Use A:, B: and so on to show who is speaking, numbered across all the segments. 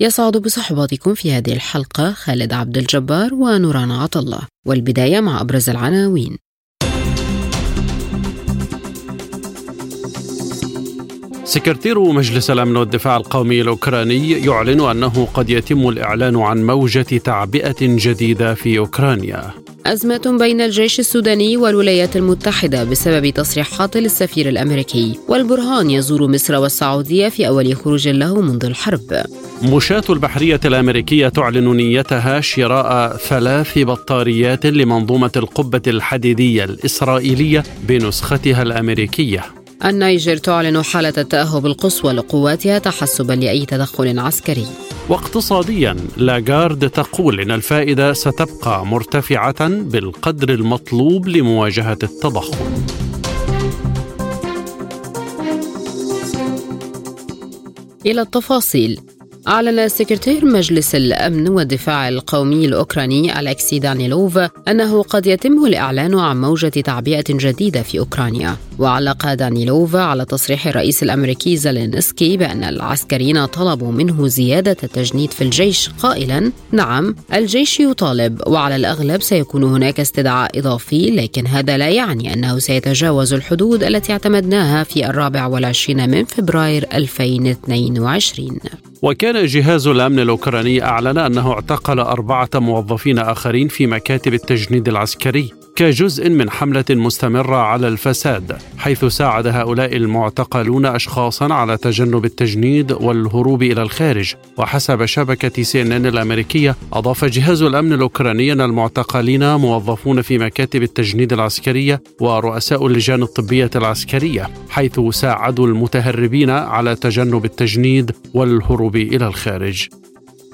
A: يسعد بصحبتكم في هذه الحلقة خالد عبد الجبار ونوران عطا الله والبداية مع أبرز العناوين
B: سكرتير مجلس الأمن والدفاع القومي الأوكراني يعلن أنه قد يتم الإعلان عن موجة تعبئة جديدة في أوكرانيا.
A: أزمة بين الجيش السوداني والولايات المتحدة بسبب تصريحات للسفير الأمريكي. والبرهان يزور مصر والسعودية في أول خروج له منذ الحرب.
B: مشاة البحرية الأمريكية تعلن نيتها شراء ثلاث بطاريات لمنظومة القبة الحديدية الإسرائيلية بنسختها الأمريكية.
A: النيجر تعلن حالة التأهب القصوى لقواتها تحسبا لأي تدخل عسكري.
B: واقتصاديا لاغارد تقول إن الفائدة ستبقى مرتفعة بالقدر المطلوب لمواجهة التضخم.
A: إلى التفاصيل. أعلن سكرتير مجلس الأمن والدفاع القومي الأوكراني ألكسي دانيلوف أنه قد يتم الإعلان عن موجة تعبئة جديدة في أوكرانيا. وعلق دانيلوف على تصريح الرئيس الأمريكي زيلينسكي بأن العسكريين طلبوا منه زيادة التجنيد في الجيش قائلا نعم الجيش يطالب وعلى الأغلب سيكون هناك استدعاء إضافي لكن هذا لا يعني أنه سيتجاوز الحدود التي اعتمدناها في الرابع والعشرين من فبراير 2022
B: وكان جهاز الأمن الأوكراني أعلن أنه اعتقل أربعة موظفين آخرين في مكاتب التجنيد العسكري. كجزء من حملة مستمرة على الفساد حيث ساعد هؤلاء المعتقلون اشخاصا على تجنب التجنيد والهروب إلى الخارج. وحسب شبكة سي إن إن الأمريكية أضاف جهاز الأمن الاوكراني ان المعتقلين موظفون في مكاتب التجنيد العسكرية ورؤساء اللجان الطبية العسكرية حيث ساعدوا المتهربين على تجنب التجنيد والهروب إلى الخارج.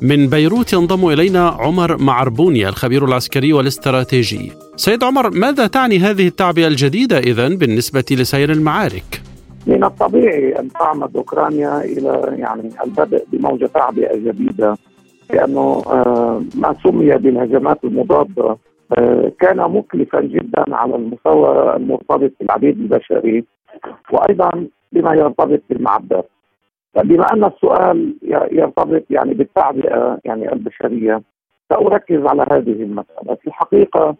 B: من بيروت ينضم إلينا عمر معربوني الخبير العسكري والاستراتيجي. سيد عمر ماذا تعني هذه التعبئة الجديدة اذا بالنسبة لسير المعارك؟
C: من الطبيعي أن تعمد أوكرانيا إلى يعني البدء بموجة تعبئة جديدة لأنه آه، ما سمي بالهجمات المضادة آه، كان مكلفا جدا على المستوى المرتبط بالعبيد البشري وأيضا بما يرتبط بالمعدات بما أن السؤال يرتبط يعني بالتعبئة يعني البشرية سأركز على هذه المسألة في الحقيقة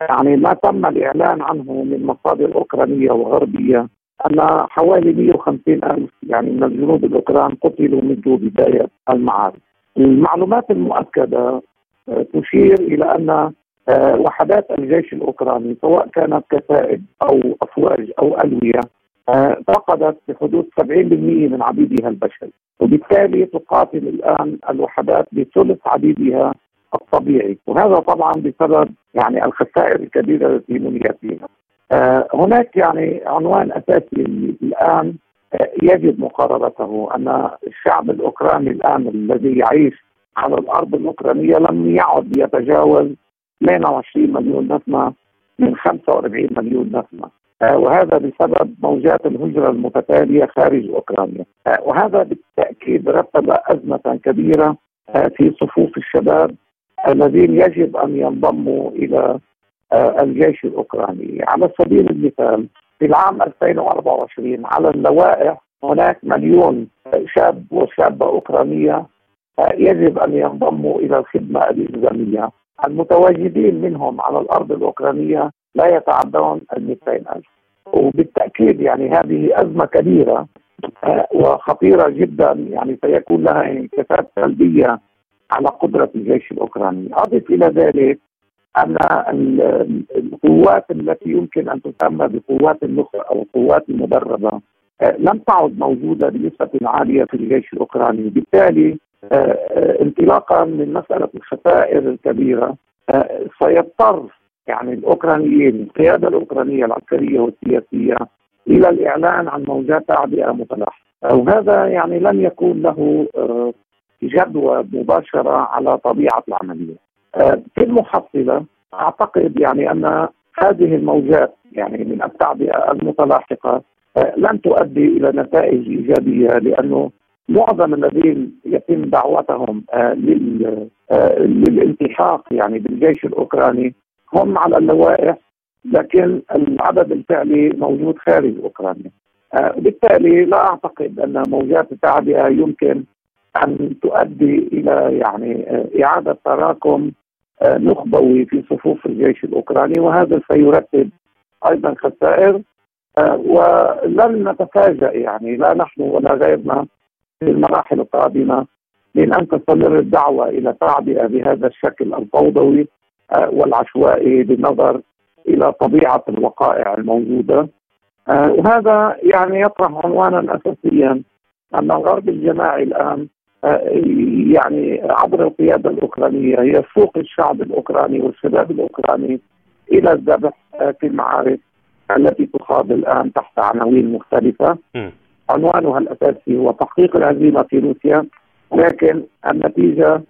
C: يعني ما تم الإعلان عنه من مصادر أوكرانية وغربية أن حوالي 150 ألف يعني من الجنود الأوكران قتلوا منذ بدايه المعارك. المعلومات المؤكدة آه، تشير إلى أن آه، وحدات الجيش الأوكراني سواء كانت كتائب أو أفواج أو ألوية فقدت بحدود 70% من عبيدها البشري. وبالتالي تقاتل الآن الوحدات بثلث عبيدها الطبيعي. وهذا طبعا بسبب يعني الخسائر الكبيرة التي منيت بها. آه هناك يعني عنوان أساسي الآن آه يجب مقاربته. أن الشعب الأوكراني الآن الذي يعيش على الأرض الأوكرانية لم يعد يتجاوز 22 مليون نسمة من 45 مليون نسمة. آه، وهذا بسبب موجات الهجرة المتتالية خارج أوكرانيا. آه، وهذا بالتأكيد رتب أزمة كبيرة آه، في صفوف الشباب الذين يجب أن ينضموا إلى الجيش الأوكراني. على سبيل المثال في العام 2024 على اللوائح هناك مليون شاب وشابة أوكرانية يجب أن ينضموا إلى الخدمة الإلزامية المتواجدين منهم على الأرض الأوكرانية لا يتعدون ال 200 ألف. وبالتأكيد يعني هذه أزمة كبيرة آه، وخطيرة جدا. يعني سيكون لها انعكاسات سلبية على قدرة الجيش الأوكراني. أضف إلى ذلك أن القوات التي يمكن أن تسمى بقوات النخبة أو القوات المدربة آه، لم تعد موجودة بنسبة عالية في الجيش الأوكراني. بالتالي آه، انطلاقا من مسألة الخسائر الكبيرة سيضطر يعني الأوكرانيين القيادة الأوكرانية العسكرية والسياسية إلى الإعلان عن موجات تعبئه متلاحقه وهذا يعني لن يكون له آه، جدوى مباشرة على طبيعة العملية. آه، في المحصلة أعتقد يعني أن هذه الموجات يعني من التعبئة المتلاحقة آه، لن تؤدي إلى نتائج إيجابية لأنه معظم الذين يتم دعوتهم للالتحاق يعني بالجيش الأوكراني هم على اللوائح لكن العدد الفعلي موجود خارج أوكرانيا. وبالتالي لا أعتقد أن موجات التعبئه يمكن أن تؤدي إلى يعني إعادة تراكم آه، نخبوي في صفوف الجيش الأوكراني وهذا سيرتب أيضا خسائر آه، ولن نتفاجأ يعني لا نحن ولا غيرنا في المراحل القادمة من أن تستمر الدعوة إلى تعبئه بهذا الشكل الفوضوي آه، والعشوائي بالنظر إلى طبيعة الوقائع الموجودة. وهذا يعني يطرح عنوانا اساسيا أن الغرب الجماعي الآن يعني عبر القيادة الأوكرانية يسوق الشعب الأوكراني والشباب الأوكراني إلى الذبح في المعارك التي تخاض الآن تحت عناوين مختلفة. عنوانها الأساسي هو تحقيق الهزيمه في روسيا لكن النتيجة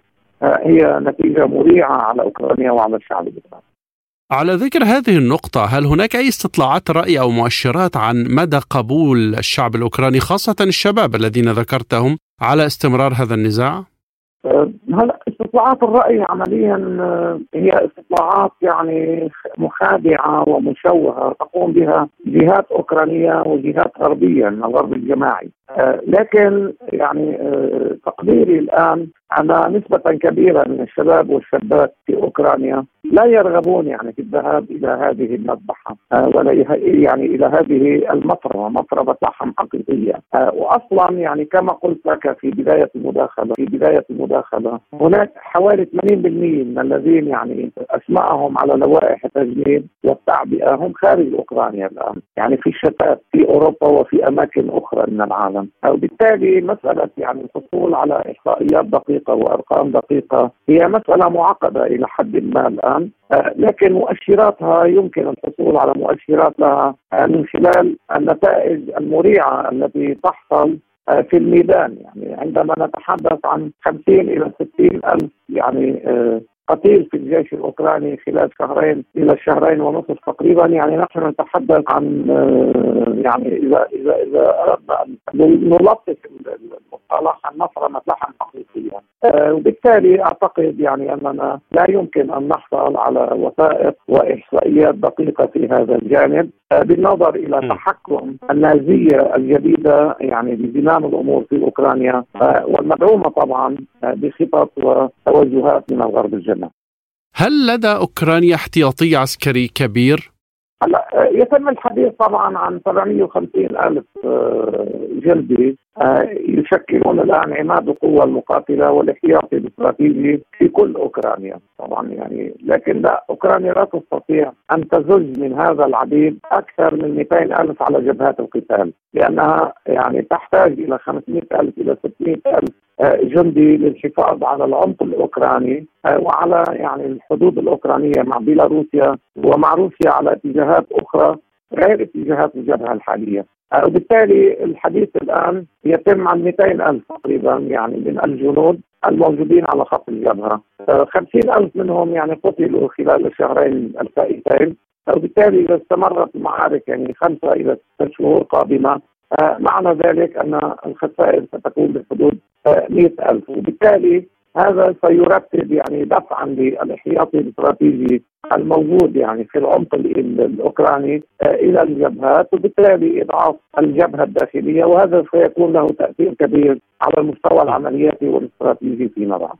C: هي نتيجة مريعة على أوكرانيا وعلى الشعب الاوكراني.
B: على ذكر هذه النقطة هل هناك أي استطلاعات رأي أو مؤشرات عن مدى قبول الشعب الأوكراني خاصة الشباب الذين ذكرتهم على استمرار هذا النزاع؟
C: أه، هلا استطلاعات الرأي عمليا أه، هي استطلاعات يعني مخادعة ومشوهة تقوم بها جهات أوكرانية وجهات غربية من الغرب الجماعي أه، لكن يعني تقديري الآن ان نسبة كبيرة من الشباب والشابات في أوكرانيا لا يرغبون يعني في الذهاب إلى هذه المذبحة ولا يعني إلى هذه المطربه مطربه لحم حقيقية. واصلا يعني كما قلت لك في بداية المداخلة في بداية المداخلة هناك حوالي 80% من الذين يعني اسمائهم على لوائح التجنيد والتعبئة هم خارج أوكرانيا الآن يعني في الشتات في أوروبا وفي أماكن أخرى من العالم. وبالتالي مسألة يعني الحصول على إحصائيات دقيقة وأرقام دقيقة. هي مسألة معقدة إلى حد ما الآن. لكن مؤشراتها يمكن الحصول على مؤشرات لها من خلال النتائج المريعة التي تحصل آه، في الميدان. يعني عندما نتحدث عن 50 إلى 60 ألف يعني آه، قتيل في الجيش الأوكراني خلال شهرين إلى شهرين ونصف تقريبا. يعني نحن نتحدث عن آه، يعني إذا إذا إذا أردنا أن نلطف المصطلح عن مفرمه لحم حقيقيا. وبالتالي أعتقد يعني أننا لا يمكن أن نحصل على وثائق وإحصائيات دقيقة في هذا الجانب. بالنظر إلى تحكم النازية الجديدة يعني بزمام الأمور في أوكرانيا والمدعومة طبعا بخطط وتوجهات من الغرب الجنوبي.
B: هل لدى أوكرانيا احتياطي عسكري كبير؟
C: هلا يتم الحديث طبعا عن 750 ألف آه، جندي آه، يشكلون الآن عماد القوى المقاتلة والاحتياطي الاستراتيجي في كل أوكرانيا طبعا يعني لكن لا أوكرانيا لا تستطيع أن تزج من هذا العديد أكثر من 200 ألف على جبهات القتال لأنها يعني تحتاج إلى 500 ألف إلى 600 ألف آه، جندي للحفاظ على العمق الأوكراني آه، وعلى يعني الحدود الأوكرانية مع بيلاروسيا ومع روسيا على اتجاهات أخرى غير اتجاهات الجبهة الحالية. آه، وبالتالي الحديث الآن يتم عن 200 ألف تقريبا يعني من الجنود الموجودين على خط الجبهة. 50 ألف منهم يعني قتلوا خلال الشهرين الفائتين. وبالتالي إذا استمرت المعارك يعني خمسة إلى ست شهور قادمة معنى ذلك أن الخسائر ستكون بحدود 100000 وبالتالي هذا سيرتب يعني دفعا للاحتياطي الاستراتيجي الموجود يعني في العمق الأوكراني آه، إلى الجبهات وبالتالي إضعاف الجبهة الداخلية وهذا سيكون له تأثير كبير على المستوى العملياتي والاستراتيجي فيما بعد.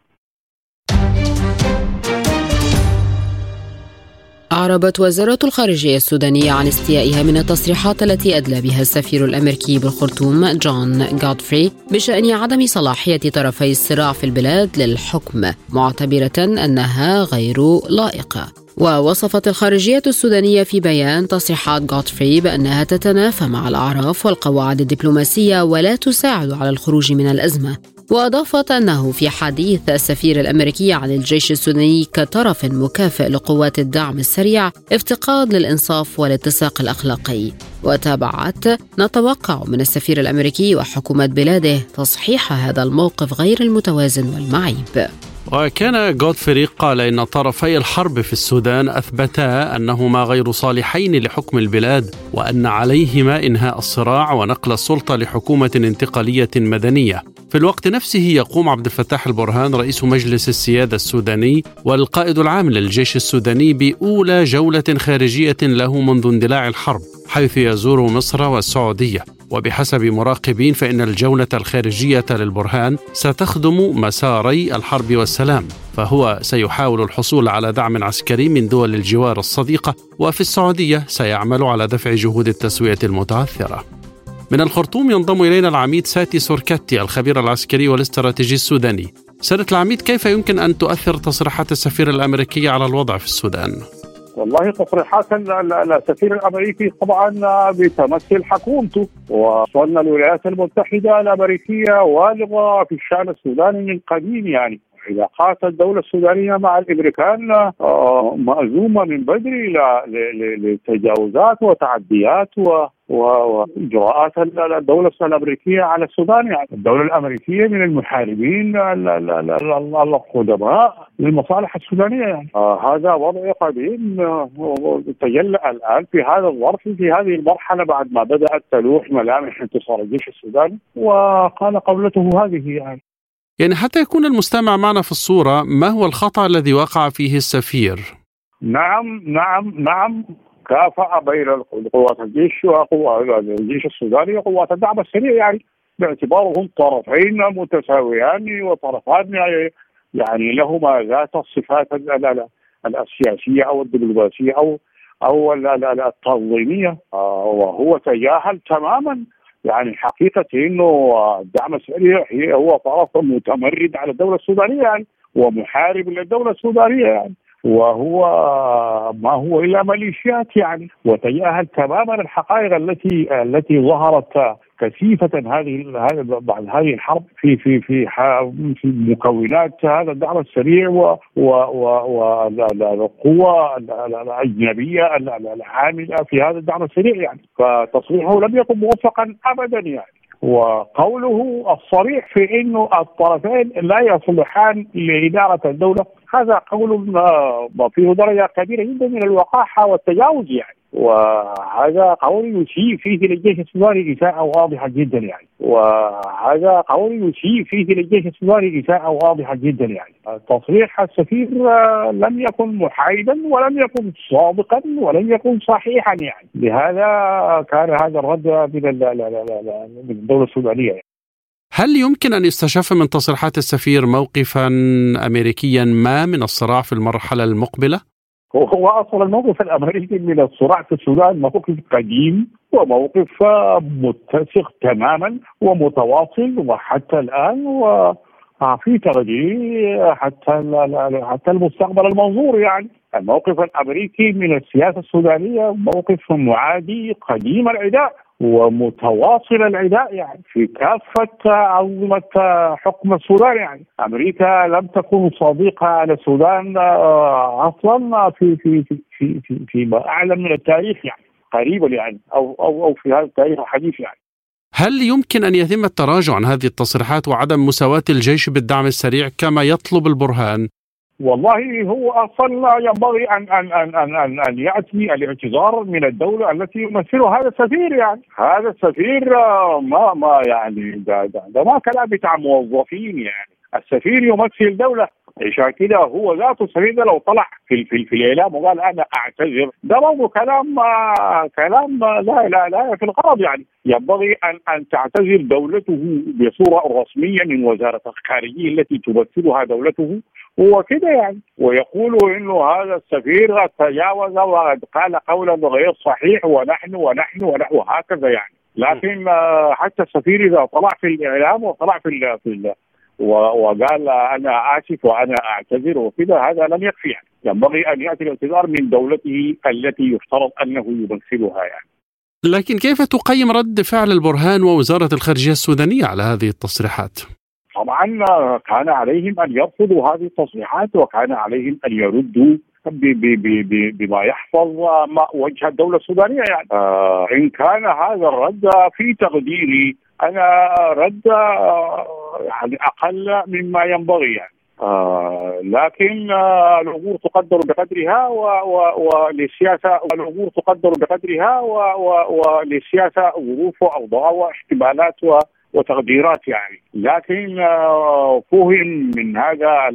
A: أعربت وزارة الخارجية السودانية عن استيائها من التصريحات التي أدلى بها السفير الأمريكي بالخرطوم جون جودفري بشأن عدم صلاحية طرفي الصراع في البلاد للحكم معتبرة أنها غير لائقة. ووصفت الخارجية السودانية في بيان تصريحات غودفري بأنها تتنافى مع الأعراف والقواعد الدبلوماسية ولا تساعد على الخروج من الأزمة. وأضافت أنه في حديث السفير الأمريكي عن الجيش السوداني كطرف مكافئ لقوات الدعم السريع افتقاد للإنصاف والاتساق الأخلاقي. وتابعت نتوقع من السفير الأمريكي وحكومة بلاده تصحيح هذا الموقف غير المتوازن والمعيب.
B: وكان جودفري قال إن طرفي الحرب في السودان أثبتا أنهما غير صالحين لحكم البلاد وأن عليهما إنهاء الصراع ونقل السلطة لحكومة انتقالية مدنية. في الوقت نفسه يقوم عبد الفتاح البرهان رئيس مجلس السيادة السوداني والقائد العام للجيش السوداني بأولى جولة خارجية له منذ اندلاع الحرب حيث يزور مصر والسعودية. وبحسب مراقبين فإن الجولة الخارجية للبرهان ستخدم مساري الحرب والسلام فهو سيحاول الحصول على دعم عسكري من دول الجوار الصديقة وفي السعودية سيعمل على دفع جهود التسوية المتعثرة من الخرطوم ينضم إلينا العميد ساتي سوركاتي الخبير العسكري والاستراتيجي السوداني سيدة العميد كيف يمكن أن تؤثر تصريحات السفير الأمريكي على الوضع في السودان؟
D: والله تصريحات السفير الأمريكي طبعا بتمثل حكومته وصلنا الولايات المتحدة الأمريكية والغه في الشأن السوداني من قديم يعني. علاقات الدولة السودانية مع الأمريكان آه، مأزومة من بدري لتجاوزات وتعديات وإجراءات الدولة الأمريكية على السودان. يعني الدولة الأمريكية من المحاربين القدماء للمصالح السودانية. يعني آه هذا وضع قديم آه، تجلى الآن في هذا الظرف في هذه المرحلة بعد ما بدأت تلوح ملامح انتصار الجيش السوداني وقال قولته هذه يعني.
B: يعني حتى يكون المستمع معنا في الصورة ما هو الخطأ الذي وقع فيه السفير؟
D: نعم نعم نعم كافأ بين قوات الجيش وقوات الجيش السوداني وقوات الدعم السريع يعني باعتبارهم طرفين متساويان وطرفان يعني لهما ذات الصفات السياسيه أو الدبلوماسية أو أو التنظيمية آه، وهو تجاهل تماما يعني حقيقة إنه الدعم السريع هو طرف متمرد على الدولة السودانية يعني ومحارب للدولة السودانية يعني وهو ما هو إلا ميليشيات يعني وتجاهل تماما الحقائق التي التي ظهرت كثيفة هذه بعد هذه الحرب في في في في مكونات هذا الدعم السريع والقوى الأجنبية العاملة في هذا الدعم السريع يعني. فتصريحه لم يكن موفقا ابدا يعني. وقوله الصريح في إنه الطرفين لا يصلحان لإدارة الدولة هذا قول فيه درجة كبيرة جدا من الوقاحة والتجاوز يعني. وهذا قول يسيء فيه للجيش السوداني إساءة واضحة جدا يعني. وهذا قول يسيء فيه للجيش السوداني إساءة واضحة جدا يعني. تصريح السفير لم يكن محايدا ولم يكن صادقا ولم يكن صحيحا يعني. لهذا كان هذا الرد من الدولة السودانية يعني.
B: هل يمكن أن يستشف من تصريحات السفير موقفا امريكيا ما من الصراع في المرحلة المقبلة؟
D: هو أصلا الموقف الأمريكي من الصراع في السودان موقف قديم وموقف متسق تماما ومتواصل وحتى الآن و في ترجيح حتى حتى المستقبل المنظور يعني الموقف الأمريكي من السياسة السودانية موقف معادي قديم العداء ومتواصل العداء يعني في كافة أنظمة حكم السودان يعني أمريكا لم تكن صديقة على السودان آه، أصلا في في في في في, في أعلم من التاريخ يعني قريبا يعني أو أو أو في هذا التاريخ الحديث يعني
B: هل يمكن أن يتم التراجع عن هذه التصريحات وعدم مساواة الجيش بالدعم السريع كما يطلب البرهان؟
D: والله هو أصلا ينبغي ان ان ان ان ان, أن يأتي الاعتذار من الدولة التي يمثلها هذا السفير يعني. هذا السفير ما ما يعني ده, ده, ده ما كلام بتاع موظفين يعني. السفير يمثل دولة. عشان كده هو ذاته السفير لو طلع في في, في الإعلام وقال أنا أعتذر ده برضه كلام كلام لا لا لا في الغرض يعني. ينبغي ان أن تعتذر دولته بصورة رسمية من وزارة الخارجية التي تمثلها دولته. هو كده يعني. ويقول إنه هذا السفير تجاوز وقال قولا غير صحيح ونحن ونحن ونحن وهكذا يعني. لكن حتى السفير إذا طلع في الإعلام وطلع في ال في ال وقال أنا آسف وأنا أعتذر وكذا هذا لم يكفي يعني. ينبغي أن يأتي الاعتذار من دولته التي يفترض أنه يمثلها يعني.
B: لكن كيف تقيم رد فعل البرهان ووزارة الخارجية السودانية على هذه التصريحات؟
D: طبعا كان عليهم أن يرفضوا هذه التصريحات وكان عليهم أن يردوا بما يحفظ وجه الدولة السودانية يعني. آه. إن كان هذا الرد في تقديري أنا رد آه، يعني أقل مما ينبغي يعني. آه. لكن الأمور تقدر بقدرها وللسياسة الأمور تقدر بقدرها وللسياسة ظروف واوضاع واحتمالات وتقديرات يعني لكن فهم من هذا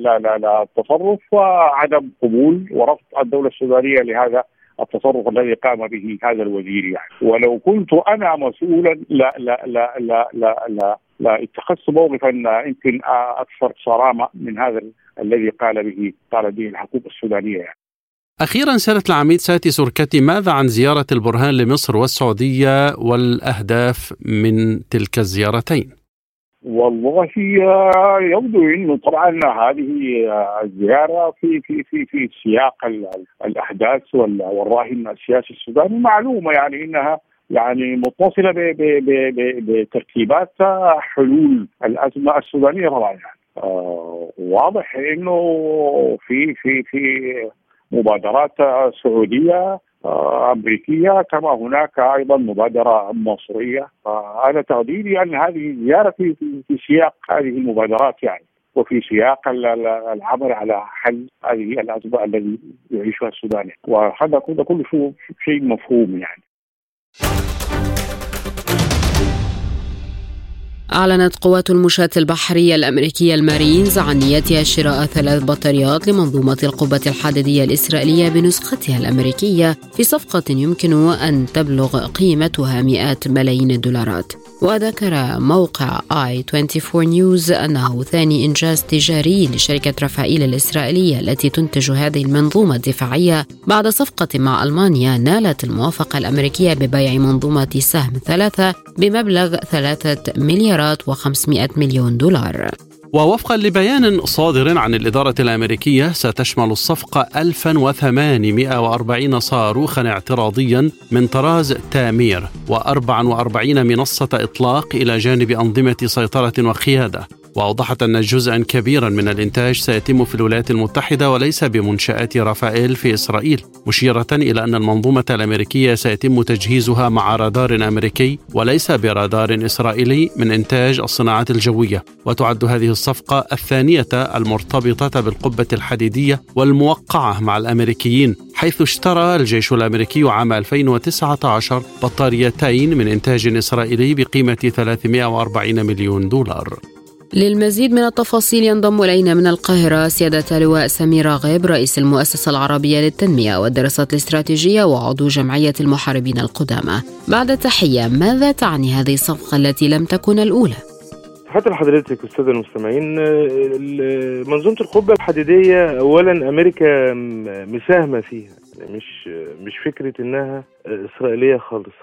D: التصرف عدم قبول ورفض الدولة السودانية لهذا التصرف الذي قام به هذا الوزير يعني ولو كنت أنا مسؤولا لا لا لا لا لا لا, لا اتخذت موقفا يمكن أكثر صرامة من هذا الذي قال به قال به الحكومة السودانية يعني.
B: أخيرا سيادة العميد ساتي سوركتي ماذا عن زيارة البرهان لمصر والسعودية والأهداف من تلك الزيارتين؟
D: والله يبدو انه طبعا هذه الزيارة في في في في سياق الأحداث والراهن السياسي السوداني معلومة يعني إنها يعني متصلة بترتيبات حلول الأزمة السودانية طبعا يعني آه واضح إنه في في في مبادرات سعودية آه، أمريكية كما هناك أيضا مبادرة مصرية. أنا تقديري أن هذه زيارة في, في سياق هذه المبادرات يعني وفي سياق العمل على حل هذه الازمه التي يعيشها السودان وهذا كله شيء مفهوم يعني.
A: أعلنت قوات المشاة البحرية الأمريكية المارينز عن نيتها شراء ثلاث بطاريات لمنظومة القبة الحديدية الإسرائيلية بنسختها الأمريكية في صفقة يمكن أن تبلغ قيمتها مئات ملايين الدولارات. وذكر موقع آي 24 نيوز أنه ثاني إنجاز تجاري لشركة رفائيل الإسرائيلية التي تنتج هذه المنظومة الدفاعية بعد صفقة مع ألمانيا نالت الموافقة الأمريكية ببيع منظومة سهم ثلاثة بمبلغ ثلاثة مليارات و500 مليون دولار.
B: ووفقا لبيان صادر عن الإدارة الأمريكية ستشمل الصفقة 1840 صاروخا اعتراضيا من طراز تامير و44 منصة إطلاق إلى جانب أنظمة سيطرة وقيادة. وأوضحت أن جزءا كبيرا من الإنتاج سيتم في الولايات المتحدة وليس بمنشآت رافائيل في إسرائيل مشيرة إلى أن المنظومة الأمريكية سيتم تجهيزها مع رادار أمريكي وليس برادار إسرائيلي من إنتاج الصناعات الجوية. وتعد هذه الصفقة الثانية المرتبطة بالقبة الحديدية والموقعة مع الأمريكيين حيث اشترى الجيش الأمريكي عام 2019 بطاريتين من إنتاج إسرائيلي بقيمة 340 مليون دولار.
A: للمزيد من التفاصيل ينضم إلينا من القاهرة سيادة اللواء سمير راغب رئيس المؤسسة العربية للتنمية والدراسات الاستراتيجية وعضو جمعية المحاربين القدامى بعد تحية ماذا تعني هذه الصفقة التي لم تكن الأولى؟
E: تحياتي لحضرتك أستاذ المستمعين منظومة القبة الحديدية اولا أمريكا مساهمة فيها مش مش فكرة إنها إسرائيلية خالص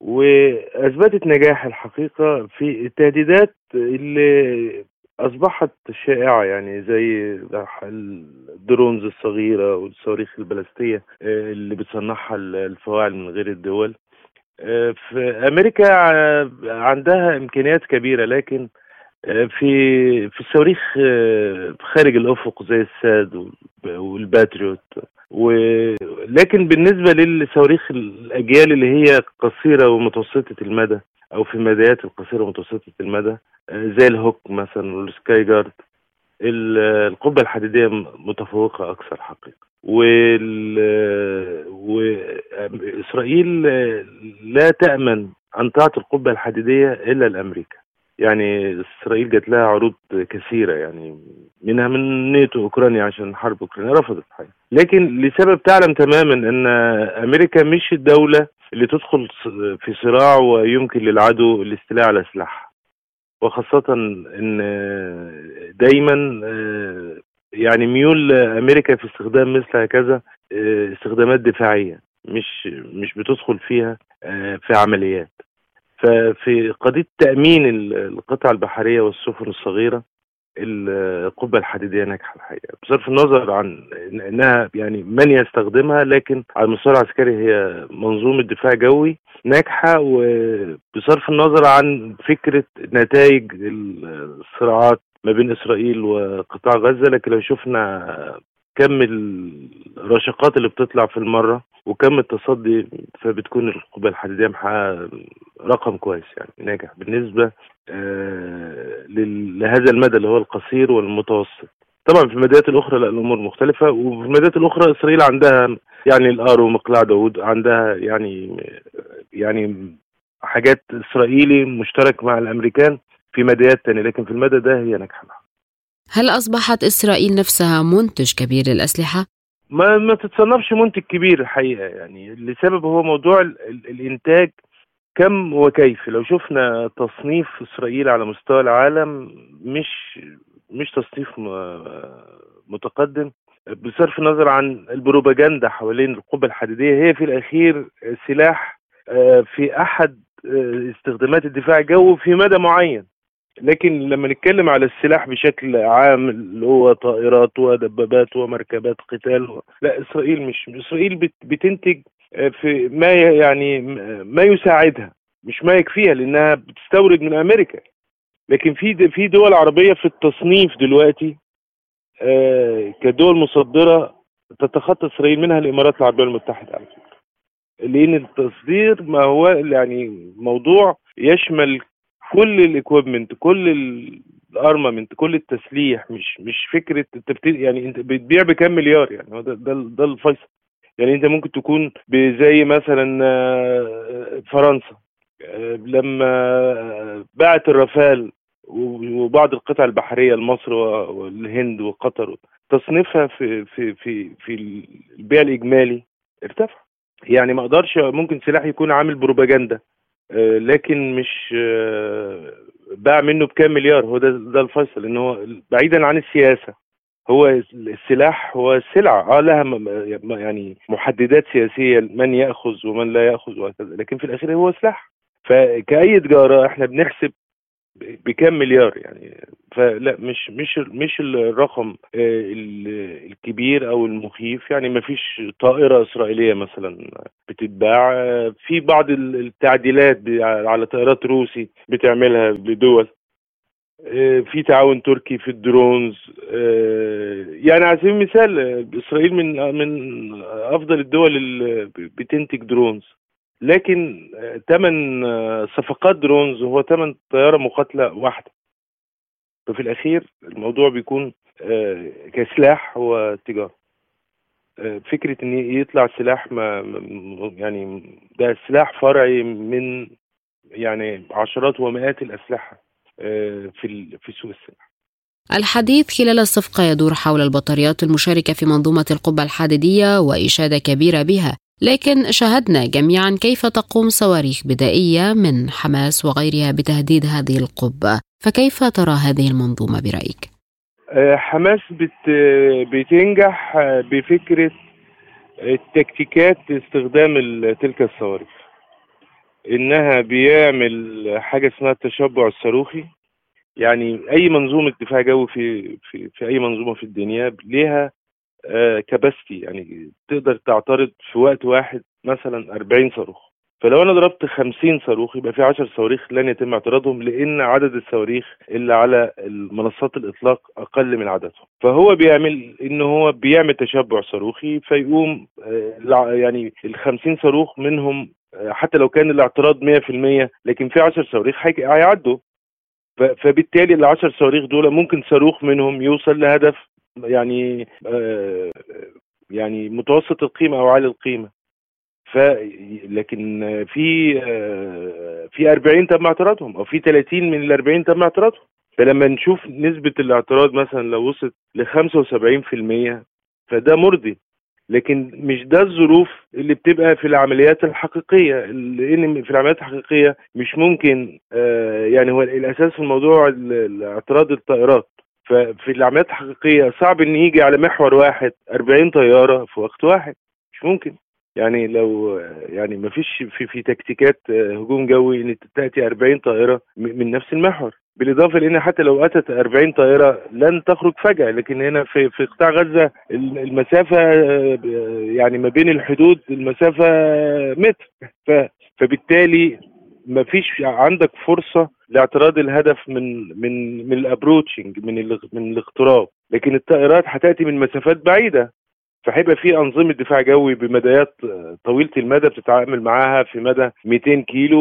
E: وأثبتت نجاح الحقيقة في التهديدات اللي أصبحت شائعة يعني زي ال drones الصغيرة والصواريخ الباليستية اللي بتصنعها الفواعل من غير الدول. في أمريكا عندها إمكانيات كبيرة لكن في في الصواريخ خارج الأفق زي الثاد والباتريوت. ولكن بالنسبة للصواريخ الأجيال اللي هي قصيرة ومتوسطة المدى أو في المديات القصيرة ومتوسطة المدى زي الهوك مثلا والسكاي جارد القبة الحديدية متفوقة أكثر حقيقة. وال... واسرائيل لا تأمن أن تعطي القبة الحديدية إلا لأمريكا. يعني إسرائيل جات لها عروض كثيرة يعني منها من نيتو أوكرانيا عشان حرب أوكرانيا رفضت حاجة. لكن لسبب تعلم تماما إن أمريكا مش الدولة اللي تدخل في صراع ويمكن للعدو الاستيلاء على سلاحها وخاصة إن دايما يعني ميول أمريكا في استخدام مثل هكذا استخدامات دفاعية مش مش بتدخل فيها في عمليات ففي قضية تأمين القطع البحرية والسفن الصغيرة القبة الحديدية ناجحة الحقيقة. بصرف النظر عن إنها يعني من يستخدمها لكن على المستوى العسكري هي منظومة دفاع جوي ناجحة وبصرف النظر عن فكرة نتائج الصراعات ما بين إسرائيل وقطاع غزة لكن لو شفنا كم الرشقات اللي بتطلع في المرة وكم التصدي فبتكون القبة الحديدية محققة رقم كويس يعني ناجح. بالنسبة آه لهذا المدى اللي هو القصير والمتوسط. طبعا في المدارات الأخرى لا الأمور مختلفة. وفي المدارات الأخرى إسرائيل عندها يعني الارو ومقلاع داوود عندها يعني يعني حاجات إسرائيلي مشترك مع الأمريكان في مدارات تانية. لكن في المدى ده هي ناجحة.
A: هل أصبحت إسرائيل نفسها منتج كبير للأسلحة؟
E: ما ما تتصنفش منتج كبير الحقيقة يعني لسبب هو موضوع ال ال الإنتاج كم وكيف لو شفنا تصنيف إسرائيل على مستوى العالم مش مش تصنيف متقدم بصرف النظر عن البروباجندا حوالين القبة الحديدية هي في الأخير سلاح آه، في أحد آه، استخدامات الدفاع الجوي في مدى معين لكن لما نتكلم على السلاح بشكل عام اللي هو طائرات ودبابات ومركبات قتال لا إسرائيل مش إسرائيل بتنتج آه، في ما يعني ما يساعدها مش ما يكفيها لأنها بتستورد من أمريكا. لكن في في دول عربية في التصنيف دلوقتي آه، كدول مصدرة تتخطى إسرائيل منها الإمارات العربية المتحدة على فكرة. لأن التصدير ما هو يعني موضوع يشمل كل ال equipment كل ال armament كل التسليح مش مش فكرة انت يعني انت بتبيع بكام مليار يعني ده ده, ده الفيصل. يعني انت ممكن تكون زي مثلا آه، فرنسا. آه، لما باعت الرافال وبعض القطع البحرية لمصر والهند وقطر تصنيفها في في في في البيع الإجمالي ارتفع. يعني ما أقدرش ممكن سلاح يكون عامل بروباجندا. لكن مش آه، باع منه بكام مليار. هو ده ده الفيصل إن هو بعيدا عن السياسة. هو السلاح هو سلعة. آه لها يعني محددات سياسية من يأخذ ومن لا يأخذ وهكذا. لكن في الأخير هو سلاح. فكأي تجارة إحنا بنحسب بكام مليار يعني؟ فلا مش مش مش الرقم آه، الكبير أو المخيف. يعني ما فيش طائرة إسرائيلية مثلا بتتباع. آه، في بعض التعديلات على طائرات روسي بتعملها بدول. آه، في تعاون تركي في ال drones. يعني على سبيل المثال إسرائيل من من أفضل الدول اللي بتنتج drones. لكن ثمن صفقات drones هو ثمن طيارة مقاتلة واحدة. ففي الأخير الموضوع بيكون آه، كسلاح هو تجاره آه، فكرة إن يطلع سلاح ما يعني ده سلاح فرعي من يعني عشرات ومئات الأسلحة آه، في في سوق السلاح.
A: الحديث خلال الصفقة يدور حول البطاريات المشاركة في منظومة القبة الحديدية وإشادة كبيرة بها. لكن شاهدنا جميعا كيف تقوم صواريخ بدائية من حماس وغيرها بتهديد هذه القبة. فكيف ترى هذه المنظومة برأيك؟
E: آه، حماس بت بتنجح بفكرة التكتيكات استخدام تلك الصواريخ. إنها بيعمل حاجة اسمها التشبع الصاروخي. يعني أي منظومة دفاع جوي في في في أي منظومة في الدنيا ليها كباستي يعني تقدر تعترض في وقت واحد مثلا 40 صاروخ. فلو أنا ضربت 50 صاروخ يبقى في 10 صواريخ لن يتم اعتراضهم لأن عدد الصواريخ اللي على المنصات الإطلاق أقل من عددهم. فهو بيعمل إن هو بيعمل تشبع صاروخي فيقوم آه، يعني ال 50 صاروخ منهم آه، حتى لو كان الاعتراض 100% لكن في 10 صواريخ هيعدوا. فبالتالي ال 10 صواريخ دول ممكن صاروخ منهم يوصل لهدف يعني آه، يعني متوسط القيمة أو عالي القيمة. ف لكن في آه، في 40 تم اعتراضهم أو في 30 من ال 40 تم اعتراضهم. فلما نشوف نسبة الاعتراض مثلا لو وصلت ل 75% فده مرضي. لكن مش ده الظروف اللي بتبقى في العمليات الحقيقية لأن في العمليات الحقيقية مش ممكن آه، يعني هو الأساس في الموضوع اعتراض الطائرات. ففي العمليات الحقيقيه صعب إن يجي على محور واحد 40 طيارة في وقت واحد. مش ممكن. يعني لو يعني ما فيش في في تكتيكات هجوم جوي إن تأتي 40 طائره من نفس المحور. بالإضافة لأن حتى لو أتت 40 طائره لن تخرج فجأة. لكن هنا في في قطاع غزة المسافة يعني ما بين الحدود المسافة متر. فبالتالي ما فيش عندك فرصة لاعتراض الهدف من من من الابروتشنج من من الاقتراب. لكن الطائرات هتأتي من مسافات بعيدة. فهيبقى في أنظمة دفاع جوي بمدايات طويلة المدى بتتعامل معاها في مدى 200 كيلو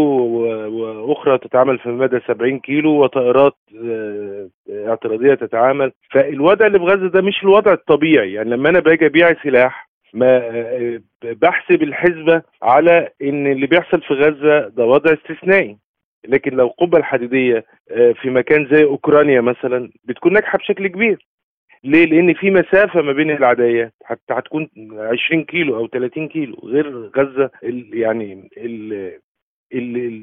E: وأخرى تتعامل في مدى 70 كيلو وطائرات آه، اعتراضية تتعامل. فالوضع اللي في غزة ده مش الوضع الطبيعي. يعني لما أنا باجي أبيع سلاح ما آه، بحسب الحسبه على إن اللي بيحصل في غزة ده وضع استثنائي. لكن لو القبه الحديدية آه، في مكان زي أوكرانيا مثلا بتكون ناجحة بشكل كبير. ليه؟ لأن في مسافة ما بين العدايات حتى هتكون 20 كيلو أو 30 كيلو. غير غزة يعني ال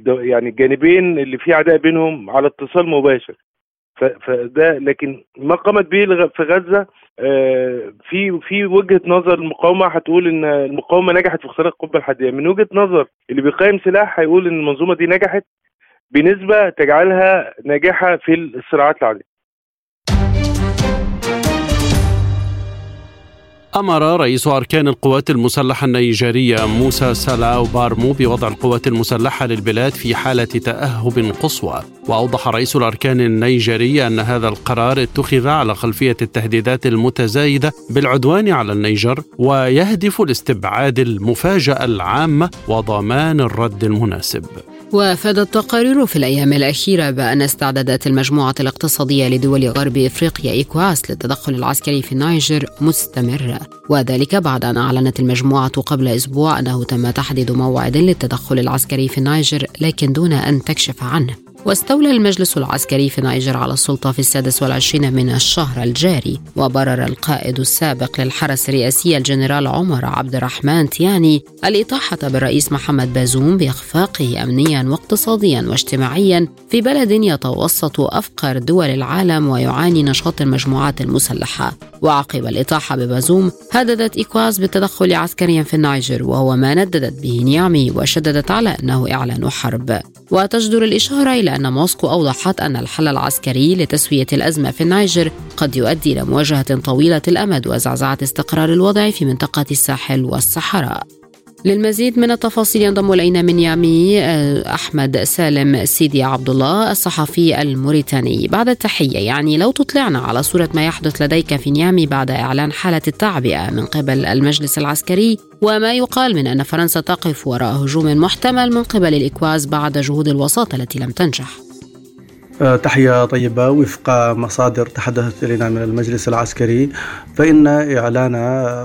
E: يعني الجانبين اللي في عداء بينهم على اتصال مباشر. فده لكن ما قامت به في غزة آه، في في وجهة نظر المقاومة هتقول إن المقاومة نجحت في اختراق القبة الحديديه من وجهة نظر اللي بيقيم سلاح هيقول إن المنظومة دي نجحت بنسبة تجعلها ناجحة في الصراعات العادية.
B: أمر رئيس أركان القوات المسلحة النيجيرية موسى سالاو بارمو بوضع القوات المسلحة للبلاد في حالة تأهب قصوى. وأوضح رئيس الأركان النيجيري أن هذا القرار اتخذ على خلفية التهديدات المتزايدة بالعدوان على النيجر ويهدف لاستبعاد المفاجأة العامة وضمان الرد المناسب.
A: وافادت تقارير في الأيام الأخيرة بأن استعدادات المجموعة الاقتصادية لدول غرب إفريقيا إيكواس للتدخل العسكري في النيجر مستمرة وذلك بعد أن أعلنت المجموعة قبل أسبوع أنه تم تحديد موعد للتدخل العسكري في النيجر لكن دون أن تكشف عنه. واستولى المجلس العسكري في نيجر على السلطة في السادس والعشرين من الشهر الجاري. وبرر القائد السابق للحرس الرئاسي الجنرال عمر عبد الرحمن تياني الإطاحة بالرئيس محمد بازوم بإخفاقه أمنيا واقتصاديا واجتماعيا في بلد يتوسط أفقر دول العالم ويعاني نشاط المجموعات المسلحة. وعقب الإطاحة ببازوم هددت إيكواز بالتدخل عسكريا في النيجر وهو ما نددت به نيامي وشددت على أنه إعلان حرب. وتجدر الإشارة إلى أن موسكو أوضحت أن الحل العسكري لتسوية الأزمة في النيجر قد يؤدي إلى مواجهة طويلة الأمد وزعزعة استقرار الوضع في منطقة الساحل والصحراء. للمزيد من التفاصيل ينضم إلينا من نيامي آه، أحمد سالم سيدي عبد الله الصحفي الموريتاني. بعد التحية يعني لو تطلعنا على صورة ما يحدث لديك في نيامي بعد إعلان حالة التعبئه من قبل المجلس العسكري وما يقال من أن فرنسا تقف وراء هجوم محتمل من قبل الإكواز بعد جهود الوساطة التي لم تنجح.
F: آه، تحية طيبة وفق مصادر تحدثت إلينا من المجلس العسكري. فإن إعلان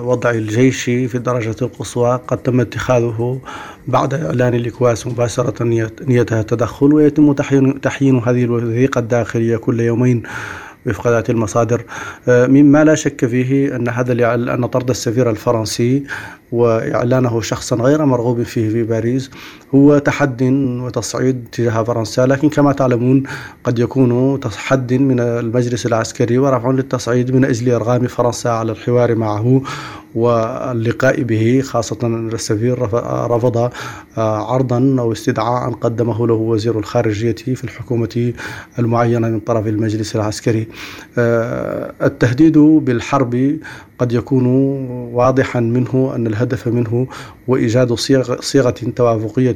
F: وضع الجيش في الدرجة القصوى قد تم اتخاذه بعد إعلان الإكواس مباشرة نيتها التدخل ويتم تحيين, تحيين هذه الوثيقة الداخلية كل يومين. وفق ذات المصادر. آه، مما لا شك فيه أن هذا أن طرد السفير الفرنسي وإعلانه شخصا غير مرغوب فيه في باريس هو تحد وتصعيد تجاه فرنسا لكن كما تعلمون قد يكون تحد من المجلس العسكري ورفع للتصعيد من أجل إرغام فرنسا على الحوار معه. واللقاء به خاصة السفير رفض آه، عرضا أو استدعاء قدمه له وزير الخارجية في الحكومة المعينة من طرف المجلس العسكري. آه، التهديد بالحرب قد يكون واضحا منه أن الهدف منه هو إيجاد صيغة توافقية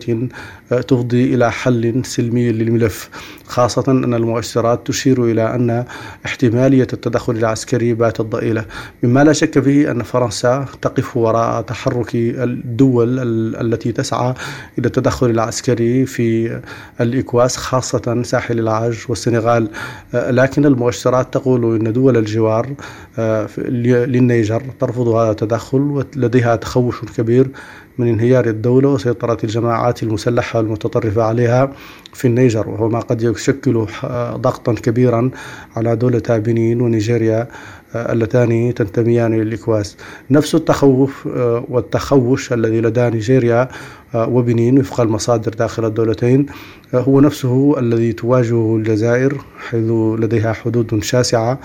F: آه، تفضي إلى حل سلمي للملف خاصة أن المؤشرات تشير إلى أن احتمالية التدخل العسكري باتت ضئيلة. مما لا شك فيه أن فرنسا تقف وراء تحرك الدول التي تسعى إلى التدخل العسكري في الإكواس خاصة ساحل العاج والسنغال. آه، لكن المؤشرات تقول أن دول الجوار آه، للنيجر ترفض هذا التدخل ولديها تخوف كبير من انهيار الدولة وسيطرة الجماعات المسلحة المتطرفة عليها في النيجر وهو ما قد يشكل ضغطا كبيرا على دولة بنين ونيجيريا آه، اللتان تنتميان للإكواس نفس التخوف آه، والتخوش الذي لدى نيجيريا آه، وبنين وفق المصادر داخل الدولتين هو نفسه الذي تواجهه الجزائر حيث لديها حدود شاسعة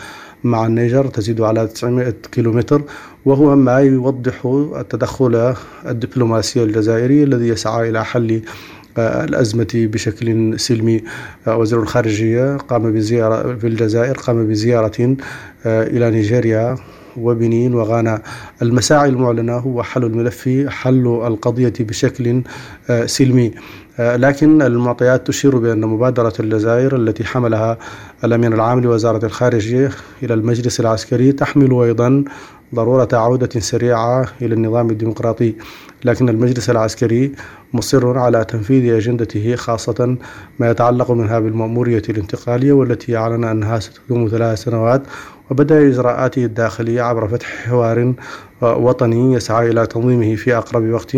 F: مع النيجر تزيد على 900 كيلومتر وهو ما يوضح التدخل الدبلوماسي الجزائري الذي يسعى إلى حل آه، الأزمة بشكل سلمي. آه، وزير الخارجية قام بزيارة في الجزائر قام بزيارة آه، إلى نيجيريا وبنين وغانا. المساعي المعلنة هو حل الملف حل القضية بشكل سلمي. لكن المعطيات تشير بأن مبادرة الجزائر التي حملها الأمين العام لوزارة الخارجية إلى المجلس العسكري تحمل أيضا ضرورة عودة سريعة إلى النظام الديمقراطي. لكن المجلس العسكري مصر على تنفيذ أجندته خاصة ما يتعلق منها بالمأمورية الانتقالية والتي أعلن أنها ستدوم ثلاث سنوات وبدأ إجراءاته الداخلية عبر فتح حوار وطني يسعى إلى تنظيمه في أقرب وقت.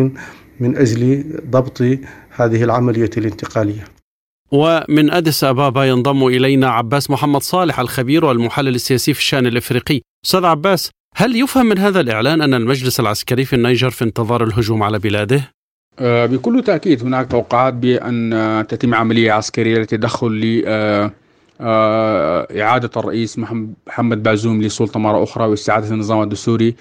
F: من أجل ضبط هذه العملية الانتقالية.
B: ومن أديس أبابا ينضم إلينا عباس محمد صالح الخبير والمحلل السياسي في الشأن الإفريقي. أستاذ عباس هل يفهم من هذا الإعلان أن المجلس العسكري في النيجر في انتظار الهجوم على بلاده؟
G: آه، بكل تأكيد هناك توقعات بأن تتم عملية عسكرية للتدخل ل آه، آه، إعادة الرئيس محمد بازوم لسلطة مرة أخرى واستعادة النظام الدستوري.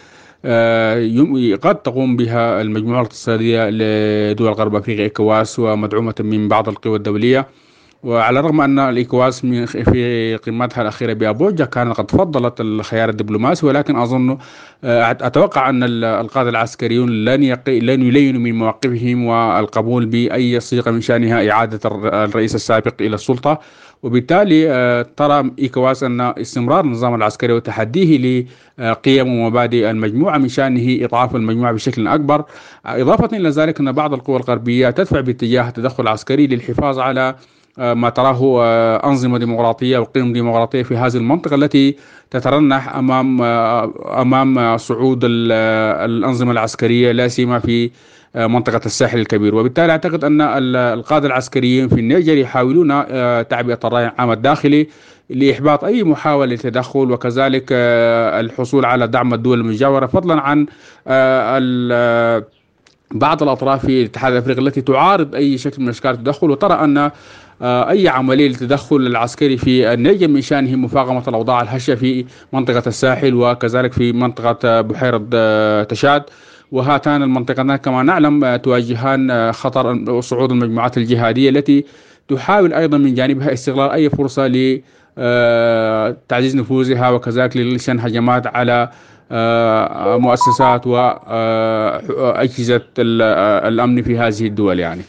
G: قد تقوم بها المجموعة الاقتصادية لدول غرب أفريقيا إكواس ومدعومة من بعض القوى الدولية. وعلى الرغم أن الإيكواس في قمتها الأخيرة بأبوجا كانت قد فضلت الخيار الدبلوماسي ولكن أظن آه، أتوقع أن القادة العسكريون لن لن يلينوا من مواقفهم والقبول بأي صيغة من شأنها إعادة الرئيس السابق إلى السلطة. وبالتالي آه، ترى إيكواس أن استمرار النظام العسكري وتحديه لقيم ومبادئ المجموعة من شأنه إضعاف المجموعة بشكل أكبر. إضافة إلى ذلك أن بعض القوى الغربية تدفع باتجاه التدخل العسكري للحفاظ على آه، ما تراه آه، أنظمة ديمقراطية وقيم ديمقراطية في هذه المنطقة التي تترنح أمام آه، أمام صعود الأنظمة العسكرية لا سيما في منطقة الساحل الكبير. وبالتالي أعتقد أن القادة العسكريين في النيجر يحاولون تعبئة الرأي العام الداخلي لإحباط أي محاولة للتدخل وكذلك الحصول على دعم الدول المجاورة فضلا عن بعض الأطراف في الاتحاد الأفريقي التي تعارض أي شكل من أشكال التدخل. وترى أن آه، أي عملية للتدخل العسكري في النيجر من شأنه مفاقمة الأوضاع الهشة في منطقة الساحل وكذلك في منطقة بحيرة آه، تشاد. وهاتان المنطقتان كما نعلم آه، تواجهان خطر صعود المجموعات الجهادية التي تحاول أيضا من جانبها استغلال أي فرصة لتعزيز نفوذها وكذلك لشن هجمات على مؤسسات وأجهزة الأمن في هذه الدول يعني.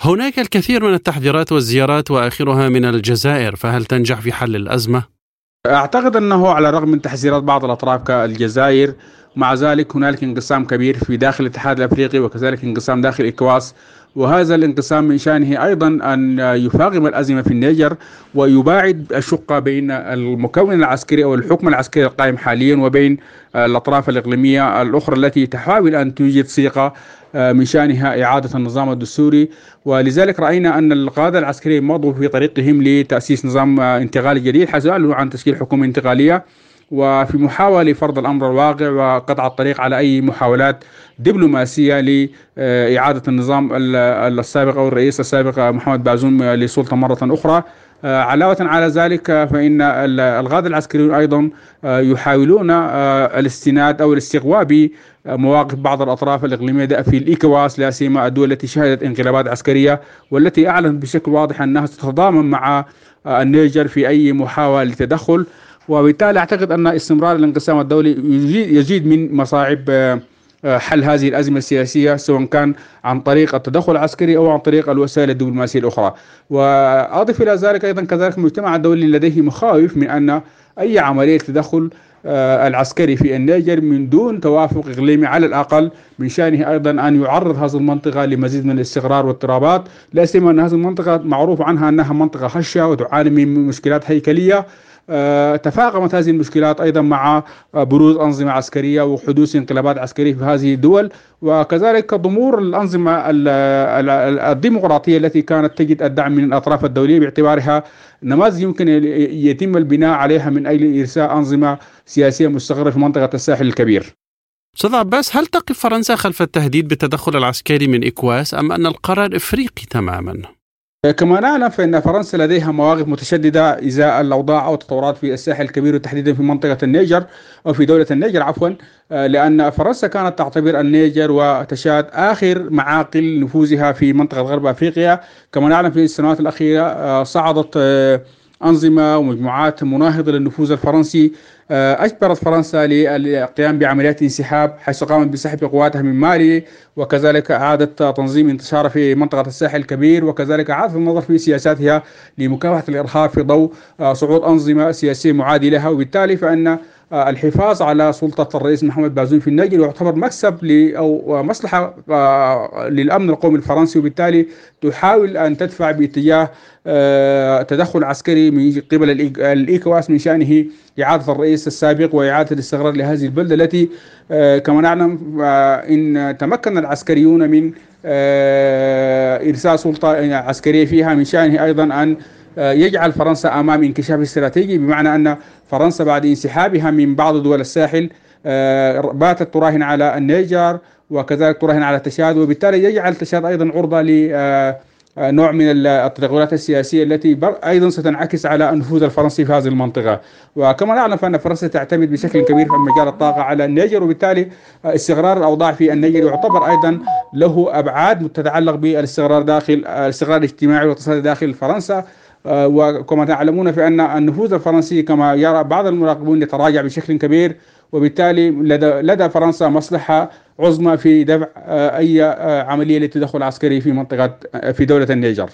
B: هناك الكثير من التحذيرات والزيارات وآخرها من الجزائر فهل تنجح في حل الأزمة؟
G: أعتقد أنه على الرغم من تحذيرات بعض الأطراف كالجزائر مع ذلك هنالك انقسام كبير في داخل الاتحاد الأفريقي وكذلك انقسام داخل إكواس وهذا الانقسام من شأنه أيضا أن يفاقم الأزمة في النيجر ويباعد الشقة بين المكون العسكري أو الحكم العسكري القائم حاليا وبين الأطراف الإقليمية الأخرى التي تحاول أن توجد آه، من شأنها إعادة النظام الدستوري. ولذلك رأينا أن القادة العسكريين مضوا في طريقهم لتأسيس نظام آه، انتقالي جديد حيث عن تشكيل حكومة انتقالية. وفي محاولة لفرض الأمر الواقع وقطع الطريق على أي محاولات دبلوماسية لإعادة النظام السابق أو الرئيس السابق محمد بازوم للسلطة مرة أخرى. آه، علاوة على ذلك فإن القادة العسكريون أيضا آه، يحاولون آه، الاستناد أو الاستقواء بمواقف بعض الأطراف الإقليمية في الإيكواس لا سيما الدول التي شهدت انقلابات عسكرية والتي أعلنت بشكل واضح أنها ستتضامن مع النيجر في أي محاولة للتدخل وبالتالي أعتقد أن استمرار الانقسام الدولي يزيد من مصاعب آه، حل هذه الأزمة السياسية سواء كان عن طريق التدخل العسكري أو عن طريق الوسائل الدبلوماسية الأخرى. وأضف إلى ذلك أيضا كذلك المجتمع الدولي لديه مخاوف من أن أي عملية تدخل آه، العسكري في النيجر من دون توافق إقليمي على الأقل من شأنه أيضا أن يعرض هذه المنطقة لمزيد من الاستقرار والاضطرابات لا سيما أن هذه المنطقة معروف عنها أنها منطقة هشة وتعاني من مشكلات هيكلية. آه، تفاقمت هذه المشكلات أيضا مع بروز أنظمة عسكرية وحدوث انقلابات عسكرية في هذه الدول وكذلك ضمور الأنظمة الديمقراطية التي كانت تجد الدعم من الأطراف الدولية باعتبارها نماذج يمكن يتم البناء عليها من أجل إرساء أنظمة سياسية مستقرة في منطقة الساحل الكبير.
B: أستاذ عباس هل تقف فرنسا خلف التهديد بالتدخل العسكري من إكواس أم أن القرار إفريقي تماما؟
G: كما نعلم فإن فرنسا لديها مواقف متشددة إزاء الأوضاع أو التطورات في الساحل الكبير وتحديدا في منطقة النيجر أو في دولة النيجر عفوا آه، لأن فرنسا كانت تعتبر النيجر وتشاد آخر معاقل نفوذها في منطقة غرب أفريقيا. كما نعلم في السنوات الأخيرة آه، صعدت آه، أنظمة ومجموعات مناهضة للنفوذ الفرنسي أجبرت فرنسا للقيام بعمليات انسحاب حيث قامت بسحب قواتها من مالي وكذلك أعادت تنظيم انتشارها في منطقة الساحل الكبير وكذلك أعادت النظر في سياساتها لمكافحة الإرهاب في ضوء آه، صعود أنظمة سياسية معادية لها وبالتالي فإن آه، الحفاظ على سلطة الرئيس محمد بازوم في النيجر يعتبر مكسب أو مصلحة للأمن القومي الفرنسي وبالتالي تحاول أن تدفع باتجاه تدخل عسكري من قبل الإيكواس من شأنه. إعادة الرئيس السابق وإعادة الاستقرار لهذه البلدة التي آه، كما نعلم آه، إن تمكن العسكريون من آه، إرسال سلطة عسكرية فيها من شأنه أيضا أن يجعل فرنسا أمام انكشاف استراتيجي بمعنى أن فرنسا بعد انسحابها من بعض دول الساحل باتت تراهن على النيجر وكذلك تراهن على تشاد وبالتالي يجعل تشاد أيضا عرضة ل نوع من التدخلات السياسية التي أيضا ستنعكس على النفوذ الفرنسي في هذه المنطقة. وكما نعلم فإن فرنسا تعتمد بشكل كبير في مجال الطاقة على النيجر وبالتالي استقرار الأوضاع في النيجر يعتبر أيضا له أبعاد تتعلق بالاستقرار داخل الاستقرار الاجتماعي والاقتصادي داخل فرنسا. وكما تعلمون فإن النفوذ الفرنسي كما يرى بعض المراقبون يتراجع بشكل كبير وبالتالي لدى, لدى فرنسا مصلحة عظمى في دفع آه، أي آه، عملية للتدخل العسكري في منطقة آه، في دولة النيجر.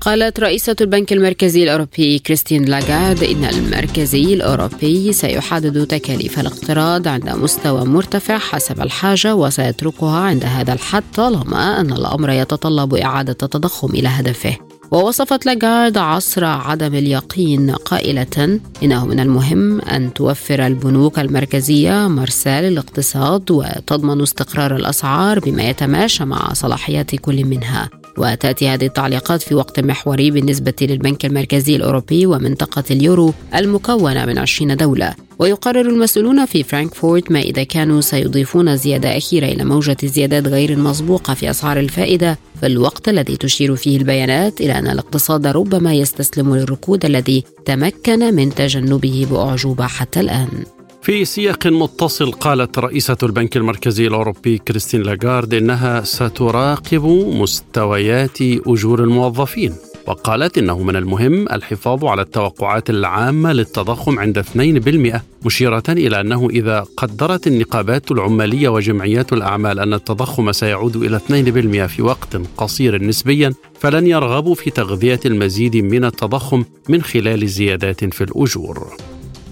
A: قالت رئيسة البنك المركزي الأوروبي كريستين لاغارد إن المركزي الأوروبي سيحدد تكاليف الاقتراض عند مستوى مرتفع حسب الحاجة وسيتركها عند هذا الحد طالما أن الأمر يتطلب إعادة التضخم إلى هدفه. ووصفت لاغارد عصر عدم اليقين قائلة إنه من المهم أن توفر البنوك المركزية مرساة للاقتصاد وتضمن استقرار الأسعار بما يتماشى مع صلاحيات كل منها. وتأتي هذه التعليقات في وقت محوري بالنسبة للبنك المركزي الأوروبي ومنطقة اليورو المكونة من 20 دولة. ويقرر المسؤولون في فرانكفورت ما إذا كانوا سيضيفون زيادة أخيرة إلى موجة الزيادات غير المسبوقة في أسعار الفائدة. في الوقت الذي تشير فيه البيانات إلى أن الاقتصاد ربما يستسلم للركود الذي تمكن من تجنبه بأعجوبة حتى الآن.
B: في سياق متصل قالت رئيسة البنك المركزي الأوروبي كريستين لاغارد إنها ستراقب مستويات أجور الموظفين وقالت إنه من المهم الحفاظ على التوقعات العامة للتضخم عند 2% مشيرة إلى أنه إذا قدرت النقابات العمالية وجمعيات الأعمال أن التضخم سيعود إلى 2% في وقت قصير نسبيا فلن يرغبوا في تغذية المزيد من التضخم من خلال زيادات في الأجور.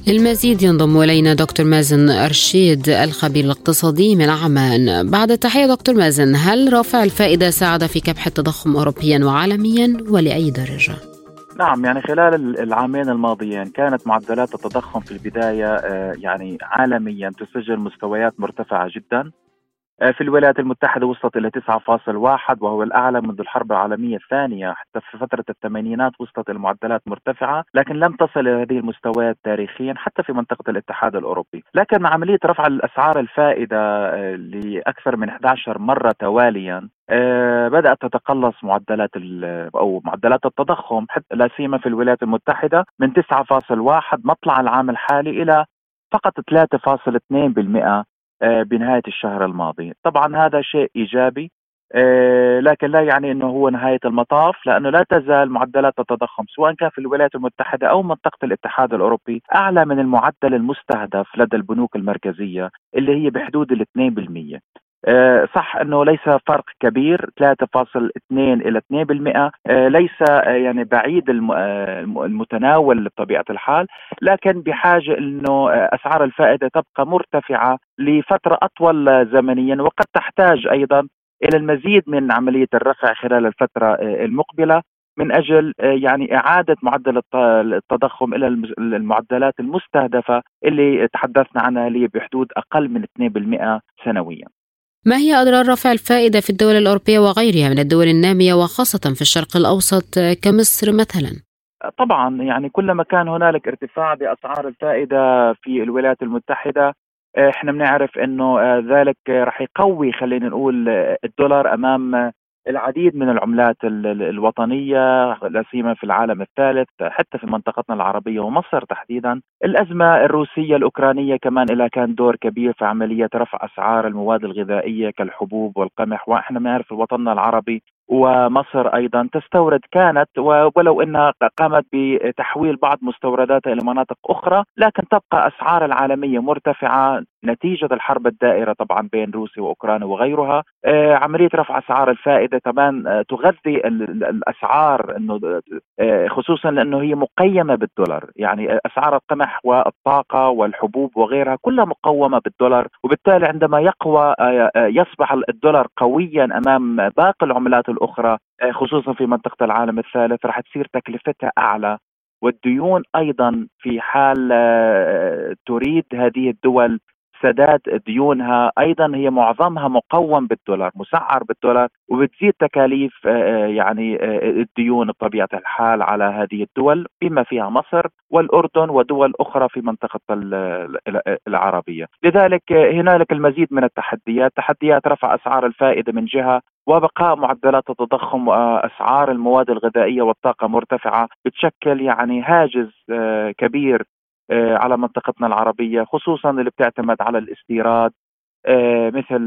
A: للمزيد ينضم إلينا دكتور مازن أرشيد الخبير الاقتصادي من عمان بعد التحية دكتور مازن هل رفع الفائدة ساعد في كبح التضخم أوروبيا وعالميا ولأي درجة؟
H: نعم يعني خلال العامين الماضيين كانت معدلات التضخم في البداية آه، يعني عالميا تسجل مستويات مرتفعة جدا في الولايات المتحدة وصلت إلى 9.1 وهو الأعلى منذ الحرب العالمية الثانية حتى في فترة الثمانينات وصلت إلى معدلات مرتفعة لكن لم تصل إلى هذه المستويات تاريخيا حتى في منطقة الاتحاد الأوروبي. لكن مع عملية رفع الأسعار الفائدة آه، لأكثر من 11 مرة تواليا آه، بدأت تتقلص معدلات أو معدلات التضخم لا سيما في الولايات المتحدة من 9.1 مطلع العام الحالي إلى فقط 3.2% آه، بنهاية الشهر الماضي، طبعا هذا شيء إيجابي آه، لكن لا يعني إنه هو نهاية المطاف لأنه لا تزال معدلات التضخم سواء كان في الولايات المتحدة أو منطقة الاتحاد الأوروبي أعلى من المعدل المستهدف لدى البنوك المركزية اللي هي بحدود ال 2%. آه، صح إنه ليس فرق كبير 3.2 إلى 2% آه، ليس آه، يعني بعيد المتناول بطبيعه الحال لكن بحاجة إنه أسعار الفائدة تبقى مرتفعة لفترة أطول زمنيا وقد تحتاج أيضا إلى المزيد من عملية الرفع خلال الفترة المقبلة من أجل يعني إعادة معدل التضخم إلى المعدلات المستهدفة اللي تحدثنا عنها اللي بحدود أقل من 2% سنويا.
A: ما هي أضرار رفع الفائدة في الدول الأوروبية وغيرها من الدول النامية وخاصة في الشرق الأوسط كمصر مثلا؟
H: طبعا يعني كلما كان هنالك ارتفاع بأسعار الفائدة في الولايات المتحدة إحنا بنعرف إنه ذلك راح يقوي خلينا نقول الدولار أمام العديد من العملات الوطنية لا سيما في العالم الثالث حتى في منطقتنا العربية ومصر تحديدا. الأزمة الروسية الأوكرانية كمان لها كان دور كبير في عملية رفع أسعار المواد الغذائية كالحبوب والقمح وإحنا بنعرف وطننا العربي ومصر أيضا تستورد كانت ولو انها قامت بتحويل بعض مستورداتها إلى مناطق أخرى لكن تبقى أسعار العالمية مرتفعة. نتيجة الحرب الدائرة طبعا بين روسيا وأوكرانيا وغيرها. آه، عملية رفع أسعار الفائدة كمان آه، تغذي الأسعار إنه آه، خصوصا لأنه هي مقيمة بالدولار. يعني أسعار القمح والطاقة والحبوب وغيرها كلها مقومة بالدولار. وبالتالي عندما يقوى يصبح الدولار قويا أمام باقي العملات الأخرى خصوصا في منطقة العالم الثالث راح تصير تكلفتها أعلى. والديون أيضا في حال تريد هذه الدول سداد ديونها. أيضا هي معظمها مقوم بالدولار مسعر بالدولار وبتزيد تكاليف آه، آه، يعني آه، الديون بطبيعة الحال على هذه الدول بما فيها مصر والأردن ودول أخرى في منطقة العربية، لذلك هنالك المزيد من التحديات، تحديات رفع أسعار الفائدة من جهة وبقاء معدلات التضخم واسعار المواد الغذائية والطاقة مرتفعة بتشكل يعني هاجس كبير على منطقتنا العربية خصوصا اللي بتعتمد على الاستيراد آه، مثل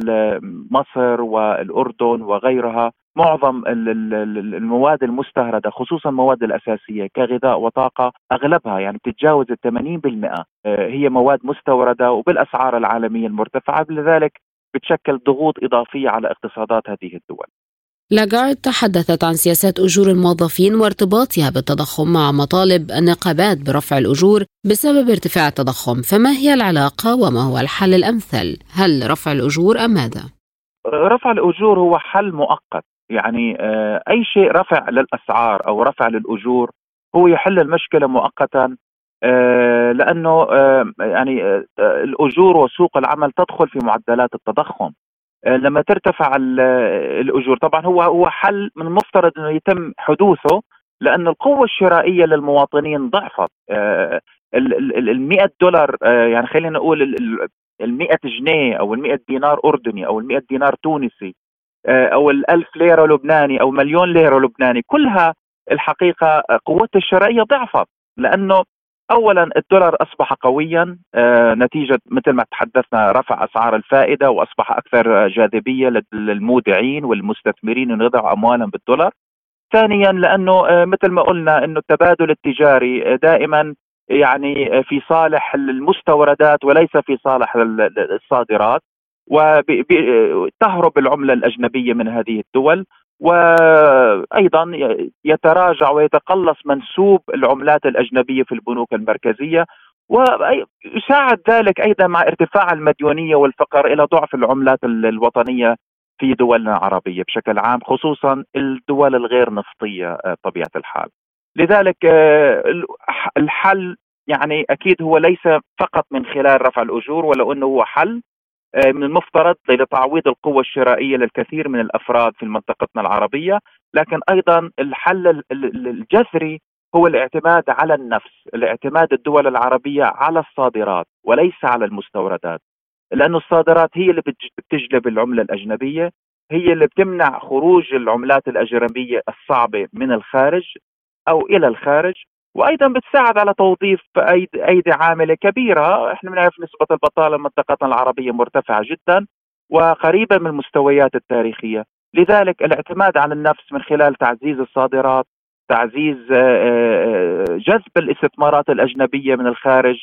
H: مصر والأردن وغيرها. معظم المواد المستوردة خصوصا المواد الأساسية كغذاء وطاقة أغلبها يعني بتتجاوز ال 80% آه، هي مواد مستوردة وبالأسعار العالمية المرتفعة. لذلك بتشكل ضغوط إضافية على اقتصادات هذه الدول.
A: لاغارد تحدثت عن سياسات أجور الموظفين وارتباطها بالتضخم مع مطالب النقابات برفع الأجور بسبب ارتفاع التضخم فما هي العلاقة وما هو الحل الأمثل؟ هل رفع الأجور أم ماذا؟
H: رفع الأجور هو حل مؤقت. يعني آه، أي شيء رفع للأسعار أو رفع للأجور هو يحل المشكلة مؤقتا آه، لأنه آه، يعني الأجور وسوق العمل تدخل في معدلات التضخم. لما ترتفع الأجور. طبعا هو هو حل من المفترض إنه يتم حدوثه لأن القوة الشرائية للمواطنين ضعفت. آه، ال 100 دولار آه، يعني خلينا نقول ال 100 جنيه أو ال 100 دينار أردني أو ال 100 دينار تونسي أو ال 1000 ليرة لبناني أو مليون ليرة لبناني كلها الحقيقة قوتها الشرائية ضعفت. لأنه اولا الدولار أصبح قويا آه، نتيجة مثل ما تحدثنا رفع أسعار الفائدة وأصبح أكثر جاذبية للمودعين والمستثمرين إن يضعوا أموالهم بالدولار. ثانيا لأنه آه، مثل ما قلنا إنه التبادل التجاري دائما يعني في صالح المستوردات وليس في صالح الصادرات وتهرب العملة الأجنبية من هذه الدول وأيضا يتراجع ويتقلص منسوب العملات الأجنبية في البنوك المركزية ويساعد ذلك أيضا مع ارتفاع المديونية والفقر إلى ضعف العملات الوطنية في دولنا العربية بشكل عام خصوصا الدول الغير نفطية آه، طبيعة الحال. لذلك آه، الحل يعني أكيد هو ليس فقط من خلال رفع الأجور ولو أنه هو حل آه، من المفترض لتعويض القوة الشرائية للكثير من الأفراد في منطقتنا العربية لكن أيضا الحل الجذري هو الاعتماد على النفس الاعتماد الدول العربية على الصادرات وليس على المستوردات لأن الصادرات هي اللي بتجلب العملة الأجنبية هي اللي بتمنع خروج العملات الأجنبية الصعبة من الخارج أو إلى الخارج. وأيضا بتساعد على توظيف أيدي, عاملة كبيرة، إحنا بنعرف نسبه البطالة منطقتنا العربية مرتفعة جدا وقريبه من المستويات التاريخية، لذلك الاعتماد على النفس من خلال تعزيز الصادرات، تعزيز آه، آه، جذب الاستثمارات الأجنبية من الخارج،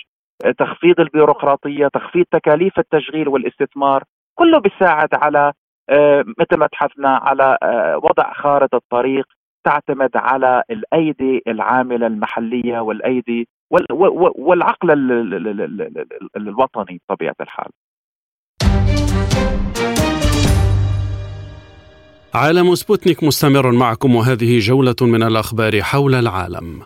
H: آه، تخفيض البيروقراطية، تخفيض تكاليف التشغيل والاستثمار، كله بيساعد على مثل ما تحدثنا على وضع خارطة طريق تعتمد على الأيدي العاملة المحلية والأيدي والعقل الوطني بطبيعة الحال.
B: عالم سبوتنيك مستمر معكم وهذه جولة من الأخبار حول العالم.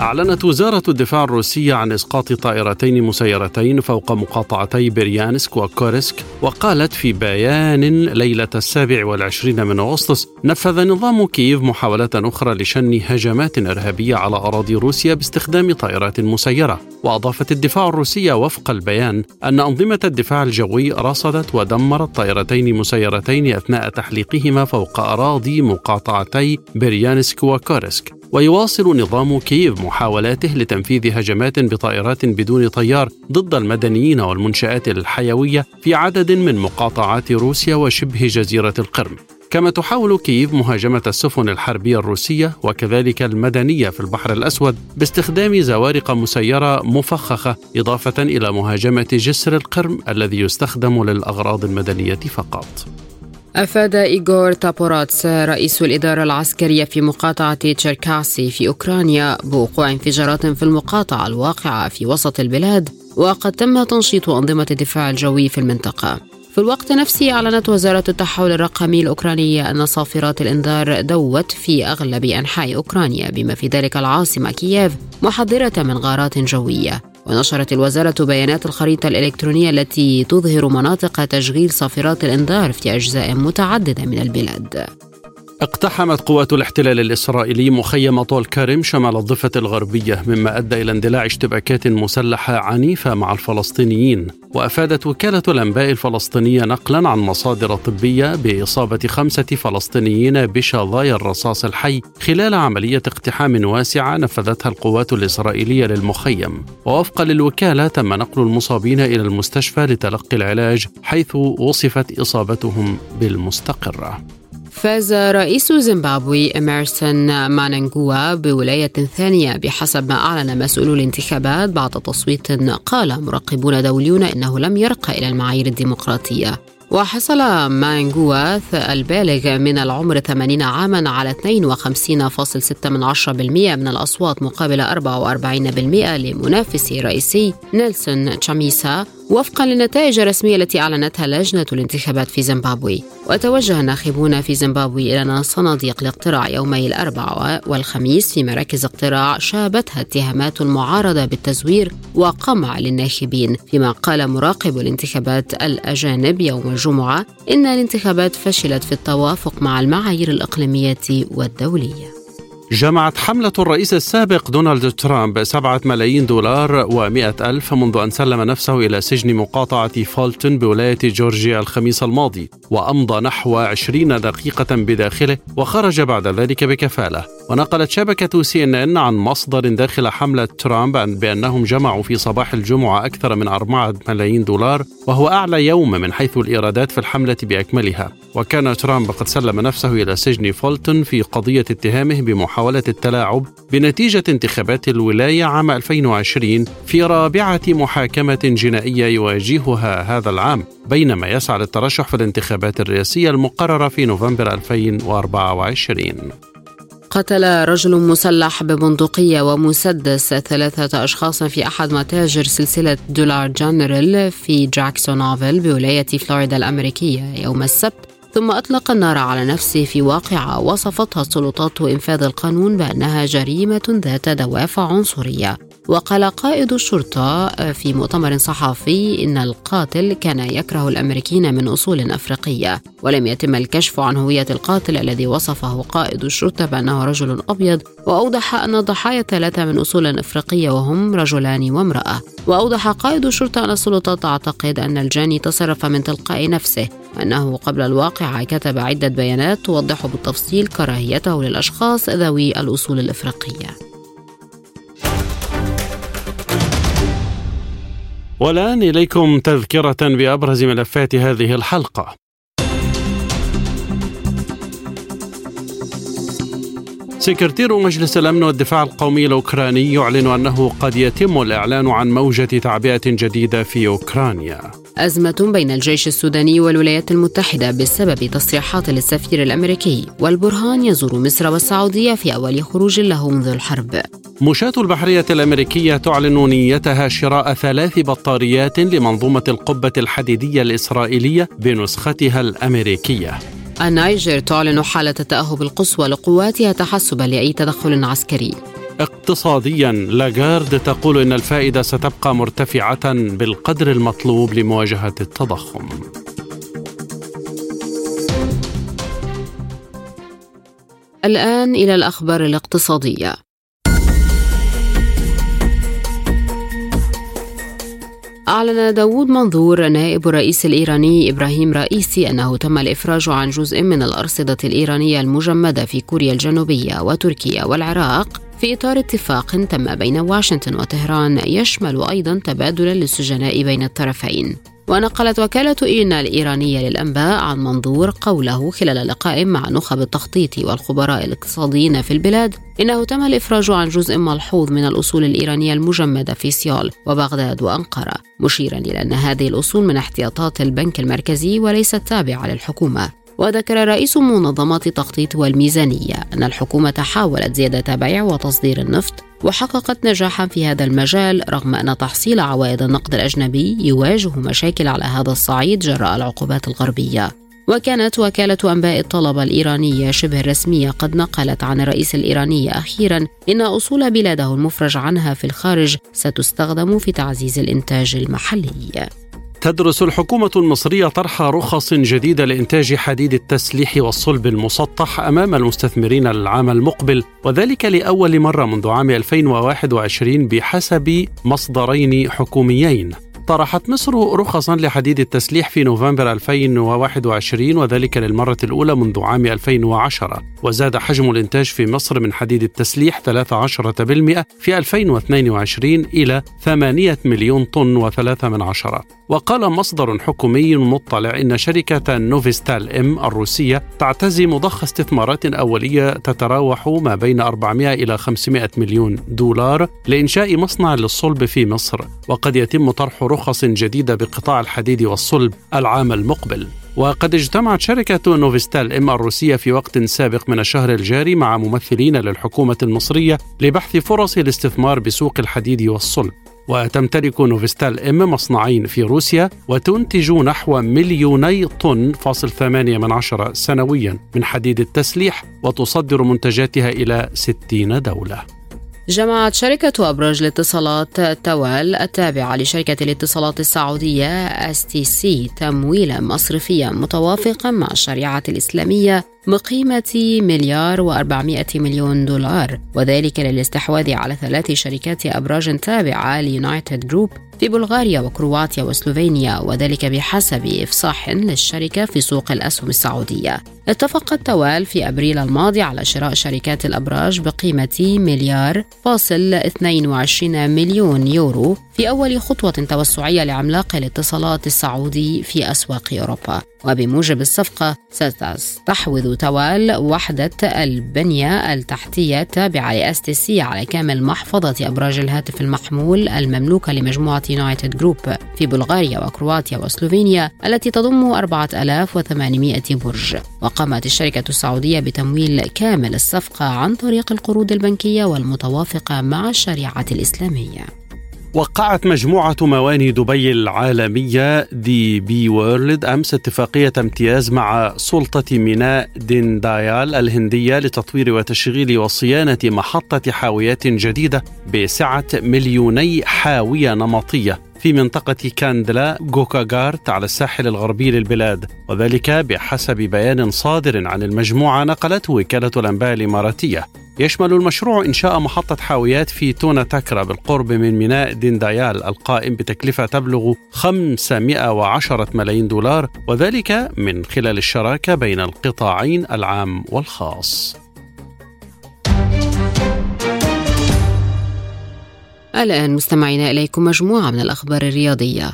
B: أعلنت وزارة الدفاع الروسية عن إسقاط طائرتين مسيرتين فوق مقاطعتي بريانسك وكورسك وقالت في بيان ليلة السابع والعشرين من أغسطس نفذ نظام كييف محاولة أخرى لشن هجمات إرهابية على أراضي روسيا باستخدام طائرات مسيرة. وأضافت الدفاع الروسية وفق البيان أن أنظمة الدفاع الجوي رصدت ودمرت طائرتين مسيرتين أثناء تحليقهما فوق أراضي مقاطعتي بريانسك وكورسك ويواصل نظام كييف محاولاته لتنفيذ هجمات بطائرات بدون طيار ضد المدنيين والمنشآت الحيوية في عدد من مقاطعات روسيا وشبه جزيرة القرم كما تحاول كييف مهاجمة السفن الحربية الروسية وكذلك المدنية في البحر الأسود باستخدام زوارق مسيرة مفخخة إضافة إلى مهاجمة جسر القرم الذي يستخدم للأغراض المدنية فقط.
A: أفاد إيغور تابوراتس رئيس الإدارة العسكرية في مقاطعة تشيركاسي في أوكرانيا بوقوع انفجارات في المقاطعة الواقعة في وسط البلاد وقد تم تنشيط أنظمة الدفاع الجوي في المنطقة. في الوقت نفسه أعلنت وزارة التحول الرقمي الأوكرانية أن صافرات الإنذار دوت في أغلب أنحاء أوكرانيا بما في ذلك العاصمة كييف محذرة من غارات جوية. ونشرت الوزارة بيانات الخريطة الإلكترونية التي تظهر مناطق تشغيل صافرات الإنذار في أجزاء متعددة من البلاد.
B: اقتحمت قوات الاحتلال الإسرائيلي مخيم طول كارم شمال الضفة الغربية مما أدى إلى اندلاع اشتباكات مسلحة عنيفة مع الفلسطينيين. وأفادت وكالة الأنباء الفلسطينية نقلا عن مصادر طبية بإصابة خمسة فلسطينيين بشظايا الرصاص الحي خلال عملية اقتحام واسعة نفذتها القوات الإسرائيلية للمخيم. ووفقا للوكالة تم نقل المصابين إلى المستشفى لتلقي العلاج حيث وصفت إصابتهم بالمستقرة.
A: فاز رئيس زيمبابوي إميرسون ماننجوا بولاية ثانية بحسب ما أعلن مسؤولو الانتخابات بعد تصويت قال مراقبون دوليون إنه لم يرقى إلى المعايير الديمقراطية. وحصل مانجواث البالغ من العمر 80 عاما على 52.6% من الأصوات مقابل 44% لمنافسه الرئيسي نيلسون تشاميسا. وفقا للنتائج الرسمية التي أعلنتها لجنة الانتخابات في زيمبابوي. وتوجه الناخبون في زيمبابوي إلى صناديق الاقتراع يومي الأربعاء والخميس في مراكز اقتراع شابتها اتهامات المعارضة بالتزوير وقمع للناخبين. فيما قال مراقب الانتخابات الأجانب يوم الجمعة إن الانتخابات فشلت في التوافق مع المعايير الإقليمية والدولية.
B: جمعت حملة الرئيس السابق دونالد ترامب سبعة ملايين دولار ومئة ألف منذ أن سلم نفسه إلى سجن مقاطعة فولتون بولاية جورجيا الخميس الماضي وأمضى نحو عشرين دقيقة بداخله وخرج بعد ذلك بكفالة. ونقلت شبكة سي إن إن عن مصدر داخل حملة ترامب بأنهم جمعوا في صباح الجمعة أكثر من أربعة ملايين دولار وهو أعلى يوم من حيث الإيرادات في الحملة بأكملها. وكان ترامب قد سلم نفسه إلى سجن فولتون في قضية اتهامه بمحاولة التلاعب بنتيجة انتخابات الولاية عام 2020 في رابعة محاكمة جنائية يواجهها هذا العام بينما يسعى للترشح في الانتخابات الرئاسية المقررة في نوفمبر 2024
A: قتل رجل مسلح ببندقية ومسدس ثلاثة أشخاص في أحد متاجر سلسلة دولار جنرال في جاكسونافيل بولاية فلوريدا الأمريكية يوم السبت. ثم أطلق النار على نفسه في واقعة وصفتها السلطات إنفاذ القانون بأنها جريمة ذات دوافع عنصرية. وقال قائد الشرطة في مؤتمر صحفي إن القاتل كان يكره الأمريكيين من أصول أفريقية ولم يتم الكشف عن هوية القاتل الذي وصفه قائد الشرطة بأنه رجل أبيض وأوضح أن الضحايا الثلاثة من أصول أفريقية وهم رجلان وامرأة. وأوضح قائد الشرطة أن السلطات تعتقد أن الجاني تصرف من تلقاء نفسه وأنه قبل الواقعة كتب عدة بيانات توضح بالتفصيل كراهيته للأشخاص ذوي الأصول الأفريقية.
B: والآن إليكم تذكرة بأبرز ملفات هذه الحلقة. سكرتير مجلس الأمن والدفاع القومي الأوكراني يعلن أنه قد يتم الإعلان عن موجة تعبئة جديدة في أوكرانيا.
A: أزمة بين الجيش السوداني والولايات المتحدة بسبب تصريحات للسفير الأمريكي والبرهان يزور مصر والسعودية في أول خروج له منذ الحرب.
B: مشاة البحرية الأمريكية تعلن نيتها شراء ثلاث بطاريات لمنظومة القبة الحديدية الإسرائيلية بنسختها الأمريكية.
A: النيجر تعلن حالة التأهب القصوى لقواتها تحسبا لأي تدخل عسكري.
B: اقتصاديا لاغارد تقول إن الفائدة ستبقى مرتفعة بالقدر المطلوب لمواجهة التضخم.
A: الآن إلى الأخبار الاقتصادية. أعلن داوود منظور نائب الرئيس الإيراني إبراهيم رئيسي أنه تم الإفراج عن جزء من الأرصدة الإيرانية المجمدة في كوريا الجنوبية وتركيا والعراق في إطار اتفاق تم بين واشنطن وطهران يشمل أيضا تبادلا للسجناء بين الطرفين. ونقلت وكالة إيرنا الإيرانية للأنباء عن منظور قوله خلال لقاء مع نخب التخطيط والخبراء الاقتصاديين في البلاد إنه تم الإفراج عن جزء ملحوظ من الأصول الإيرانية المجمدة في سيول وبغداد وأنقرة مشيرا إلى أن هذه الأصول من احتياطات البنك المركزي وليست تابعة للحكومة. وذكر رئيس منظمة التخطيط والميزانية أن الحكومة حاولت زيادة بيع وتصدير النفط وحققت نجاحا في هذا المجال رغم أن تحصيل عوائد النقد الأجنبي يواجه مشاكل على هذا الصعيد جراء العقوبات الغربية. وكانت وكالة أنباء الطلبة الإيرانية شبه الرسمية قد نقلت عن الرئيس الإيراني أخيرا إن أصول بلاده المفرج عنها في الخارج ستستخدم في تعزيز الإنتاج المحلي.
B: تدرس الحكومة المصرية طرح رخص جديدة لإنتاج حديد التسليح والصلب المسطح أمام المستثمرين العام المقبل وذلك لأول مرة منذ عام 2021 بحسب مصدرين حكوميين. طرحت مصر رخصا لحديد التسليح في نوفمبر 2021 وذلك للمرة الأولى منذ عام 2010 وزاد حجم الإنتاج في مصر من حديد التسليح 13% في 2022 إلى 8 مليون طن و3 من عشرة. وقال مصدر حكومي مطلع إن شركة نوفيستال إم الروسية تعتزم ضخ استثمارات أولية تتراوح ما بين 400 إلى 500 مليون دولار لإنشاء مصنع للصلب في مصر. وقد يتم طرح جديدة بقطاع الحديد والصلب العام المقبل. وقد اجتمعت شركة نوفيستال إم الروسية في وقت سابق من الشهر الجاري مع ممثلين للحكومة المصرية لبحث فرص الاستثمار بسوق الحديد والصلب. وتمتلك نوفيستال إم مصنعين في روسيا وتنتج نحو مليوني طن فاصل ثمانية من عشرة سنويا من حديد التسليح وتصدر منتجاتها إلى ستين دولة.
A: جمعت شركة أبراج الاتصالات توال التابعة لشركة الاتصالات السعودية STC تمويلا مصرفيا متوافقا مع الشريعة الإسلامية بقيمة مليار و400 مليون دولار وذلك للاستحواذ على ثلاث شركات أبراج تابعة ليونايتد جروب. في بلغاريا وكرواتيا وسلوفينيا وذلك بحسب إفصاح للشركة في سوق الأسهم السعودية. اتفقت توال في أبريل الماضي على شراء شركات الأبراج بقيمة مليار فاصل 22 مليون يورو في أول خطوة توسعية لعملاق الاتصالات السعودي في أسواق أوروبا. وبموجب الصفقة ستستحوذ توال وحدة البنية التحتية التابعة ل STC على كامل محفظة أبراج الهاتف المحمول المملوكة لمجموعة يونايتد جروب في بلغاريا وكرواتيا وسلوفينيا التي تضم 4800 برج. وقامت الشركة السعودية بتمويل كامل الصفقة عن طريق القروض البنكية والمتوافقة مع الشريعة الإسلامية.
B: وقعت مجموعة مواني دبي العالمية DP World أمس اتفاقية امتياز مع سلطة ميناء ديندايال الهندية لتطوير وتشغيل وصيانة محطة حاويات جديدة بسعة مليوني حاوية نمطية. في منطقة كاندلا جوكاغارت على الساحل الغربي للبلاد وذلك بحسب بيان صادر عن المجموعة نقلته وكالة الأنباء الإماراتية يشمل المشروع إنشاء محطة حاويات في تونا تاكرا بالقرب من ميناء ديندايال القائم بتكلفة تبلغ 510 ملايين دولار وذلك من خلال الشراكة بين القطاعين العام والخاص.
A: الآن مستمعينا إليكم مجموعة من الأخبار الرياضية.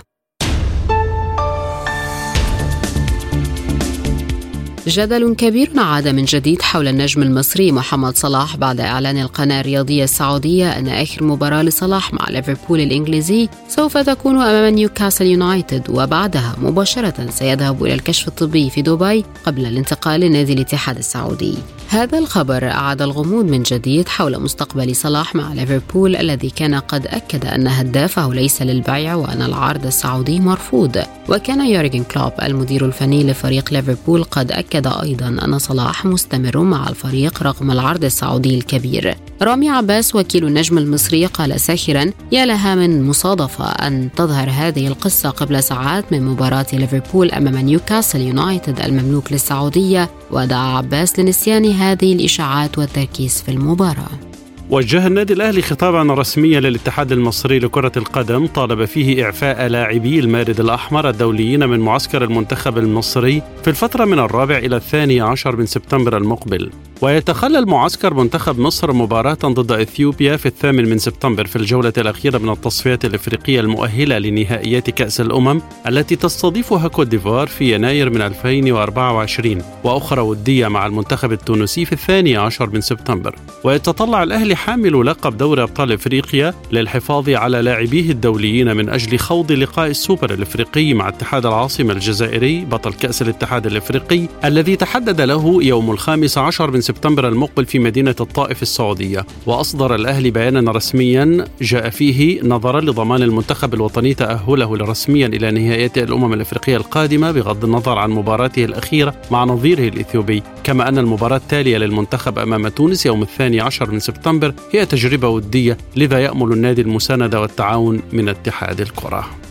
A: جدل كبير عاد من جديد حول النجم المصري محمد صلاح بعد إعلان القناة الرياضية السعودية أن آخر مباراة لصلاح مع ليفربول الإنجليزي سوف تكون أمام نيوكاسل يونايتد وبعدها مباشرة سيذهب إلى الكشف الطبي في دبي قبل الانتقال لنادي الاتحاد السعودي. هذا الخبر أعاد الغموض من جديد حول مستقبل صلاح مع ليفربول الذي كان قد أكد أن هدافه ليس للبيع وأن العرض السعودي مرفوض. وكان يورجن كلوب المدير الفني لفريق ليفربول قد أكد أيضا أن صلاح مستمر مع الفريق رغم العرض السعودي الكبير. رامي عباس وكيل النجم المصري قال ساخرا يا لها من مصادفة أن تظهر هذه القصة قبل ساعات من مباراة ليفربول أمام نيوكاسل يونايتد المملوك للسعودية. ودعا عباس لنسيان هذه الإشاعات والتركيز في المباراة.
B: وجه النادي الأهلي خطابا رسميا للاتحاد المصري لكرة القدم طالب فيه إعفاء لاعبي المارد الأحمر الدوليين من معسكر المنتخب المصري في الفترة من الرابع إلى الثاني عشر من سبتمبر المقبل. ويتخلل معسكر منتخب مصر مباراة ضد إثيوبيا في الثامن من سبتمبر في الجولة الأخيرة من التصفيات الإفريقية المؤهلة لنهائيات كأس الأمم التي تستضيفها كوت ديفوار في يناير من 2024 وأخرى ودية مع المنتخب التونسي في الثاني عشر من سبتمبر. ويتطلع الأهلي حامل لقب دوري أبطال إفريقيا للحفاظ على لاعبيه الدوليين من أجل خوض لقاء السوبر الإفريقي مع اتحاد العاصمة الجزائري بطل كأس الاتحاد الإفريقي الذي تحدد له يوم الخامس عشر من سبتمبر المقبل في مدينة الطائف السعودية. وأصدر الأهلي بيانا رسميا جاء فيه نظرا لضمان المنتخب الوطني تأهله رسميا إلى نهائيات الأمم الإفريقية القادمة بغض النظر عن مباراته الأخيرة مع نظيره الإثيوبي. كما أن المباراة التالية للمنتخب أمام تونس يوم الثاني عشر من سبتمبر هي تجربة ودية لذا يأمل النادي المساندة والتعاون من اتحاد الكرة.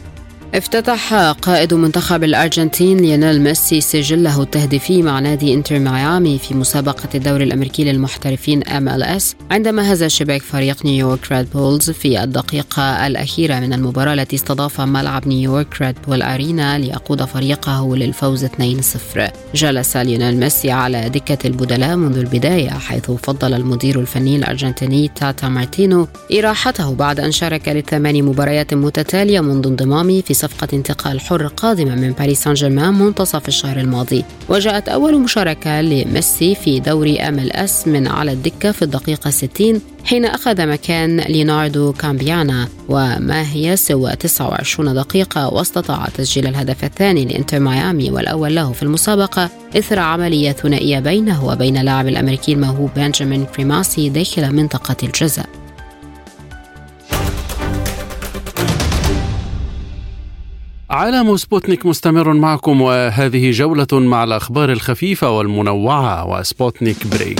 A: افتتح قائد منتخب الأرجنتين ليونيل ميسي سجله التهديفي مع نادي انتر ميامي في مسابقة الدوري الأمريكي للمحترفين MLS عندما هز شباك فريق نيويورك ريد بولز في الدقيقة الأخيرة من المباراة التي استضاف ملعب نيويورك ريد بول أرينا ليقود فريقه للفوز 2-0 جلس ليونيل ميسي على دكة البدلاء منذ البداية حيث فضل المدير الفني الأرجنتيني تاتا مارتينو إراحته بعد أن شارك لثمان مباريات متتالية منذ انضمامه في صفقة انتقال حر قادمة من باريس سان جيرمان منتصف الشهر الماضي. وجاءت أول مشاركة لميسي في دوري MLS من على الدكة في الدقيقة 60 حين أخذ مكان ليوناردو كامبانا. وما هي سوى 29 دقيقة واستطاع تسجيل الهدف الثاني لإنتر ميامي والأول له في المسابقة إثر عملية ثنائية بينه وبين اللاعب الأمريكي الموهوب بنجامين كريماسي داخل منطقة الجزاء.
B: عالم سبوتنيك مستمر معكم وهذه جولة مع الأخبار الخفيفة والمنوعة وسبوتنيك بريك.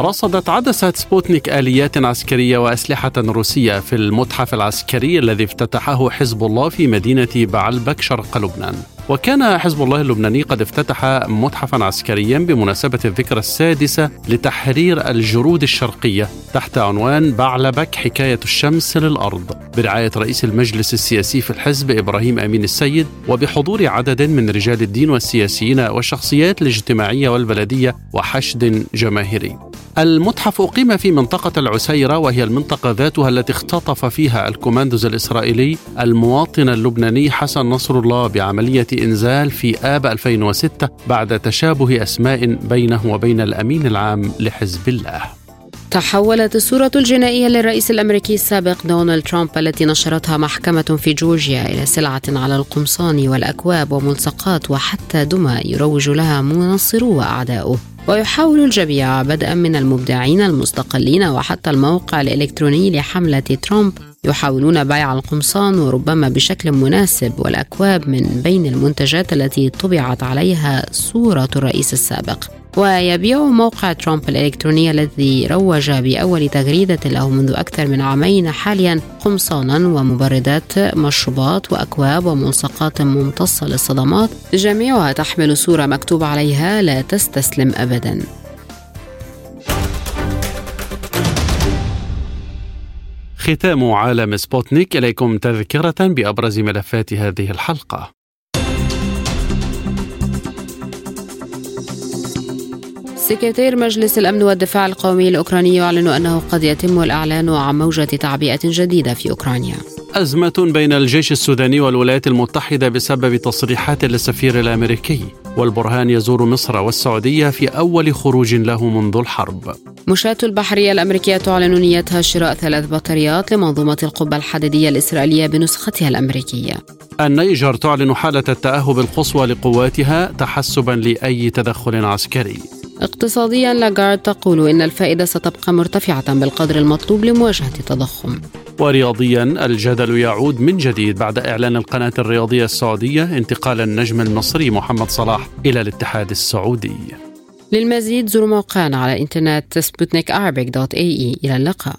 B: رصدت عدسة سبوتنيك آليات عسكرية وأسلحة روسية في المتحف العسكري الذي افتتحه حزب الله في مدينة بعلبك شرق لبنان وكان حزب الله اللبناني قد افتتح متحفا عسكريا بمناسبة الذكرى السادسة لتحرير الجرود الشرقية تحت عنوان بعلبك حكاية الشمس للأرض. برعاية رئيس المجلس السياسي في الحزب إبراهيم أمين السيد وبحضور عدد من رجال الدين والسياسيين والشخصيات الاجتماعية والبلدية وحشد جماهيري. المتحف أقيم في منطقة العسيرة وهي المنطقة ذاتها التي اختطف فيها الكوماندوز الإسرائيلي المواطن اللبناني حسن نصر الله بعملية إنزال في آب 2006 بعد تشابه أسماء بينه وبين الأمين العام لحزب الله.
A: تحولت الصورة الجنائية للرئيس الأمريكي السابق دونالد ترامب التي نشرتها محكمة في جورجيا إلى سلعة على القمصان والأكواب وملصقات وحتى دمى يروج لها منصرو وأعداؤه ويحاول الجميع بدءا من المبدعين المستقلين وحتى الموقع الإلكتروني لحملة ترامب يحاولون بيع القمصان وربما بشكل مناسب والأكواب من بين المنتجات التي طبعت عليها صورة الرئيس السابق. ويبيع موقع ترامب الإلكتروني الذي روج بأول تغريدة له منذ أكثر من عامين حاليا قمصانا ومبردات مشروبات وأكواب وملصقات ممتصة للصدمات. جميعها تحمل صورة مكتوب عليها لا تستسلم أبدا.
B: ختام عالم سبوتنيك إليكم تذكرة بأبرز ملفات هذه الحلقة.
A: سكرتير مجلس الأمن والدفاع القومي الأوكراني يعلن أنه قد يتم الإعلان عن موجة تعبئة جديدة في أوكرانيا.
B: أزمة بين الجيش السوداني والولايات المتحدة بسبب تصريحات للسفير الأمريكي والبرهان يزور مصر والسعودية في أول خروج له منذ الحرب.
A: مشاة البحرية الأمريكية تعلن نيتها شراء ثلاث بطاريات لمنظومة القبة الحديدية الإسرائيلية بنسختها الأمريكية.
B: النيجر تعلن حالة التأهب القصوى لقواتها تحسبا لأي تدخل عسكري.
A: اقتصاديا لاغارد تقول إن الفائدة ستبقى مرتفعة بالقدر المطلوب لمواجهة التضخم.
B: ورياضيا الجدل يعود من جديد بعد إعلان القناة الرياضية السعودية انتقال النجم المصري محمد صلاح إلى الاتحاد السعودي.
A: للمزيد زوروا موقعنا على الإنترنت سبوتنيك إلى اللقاء.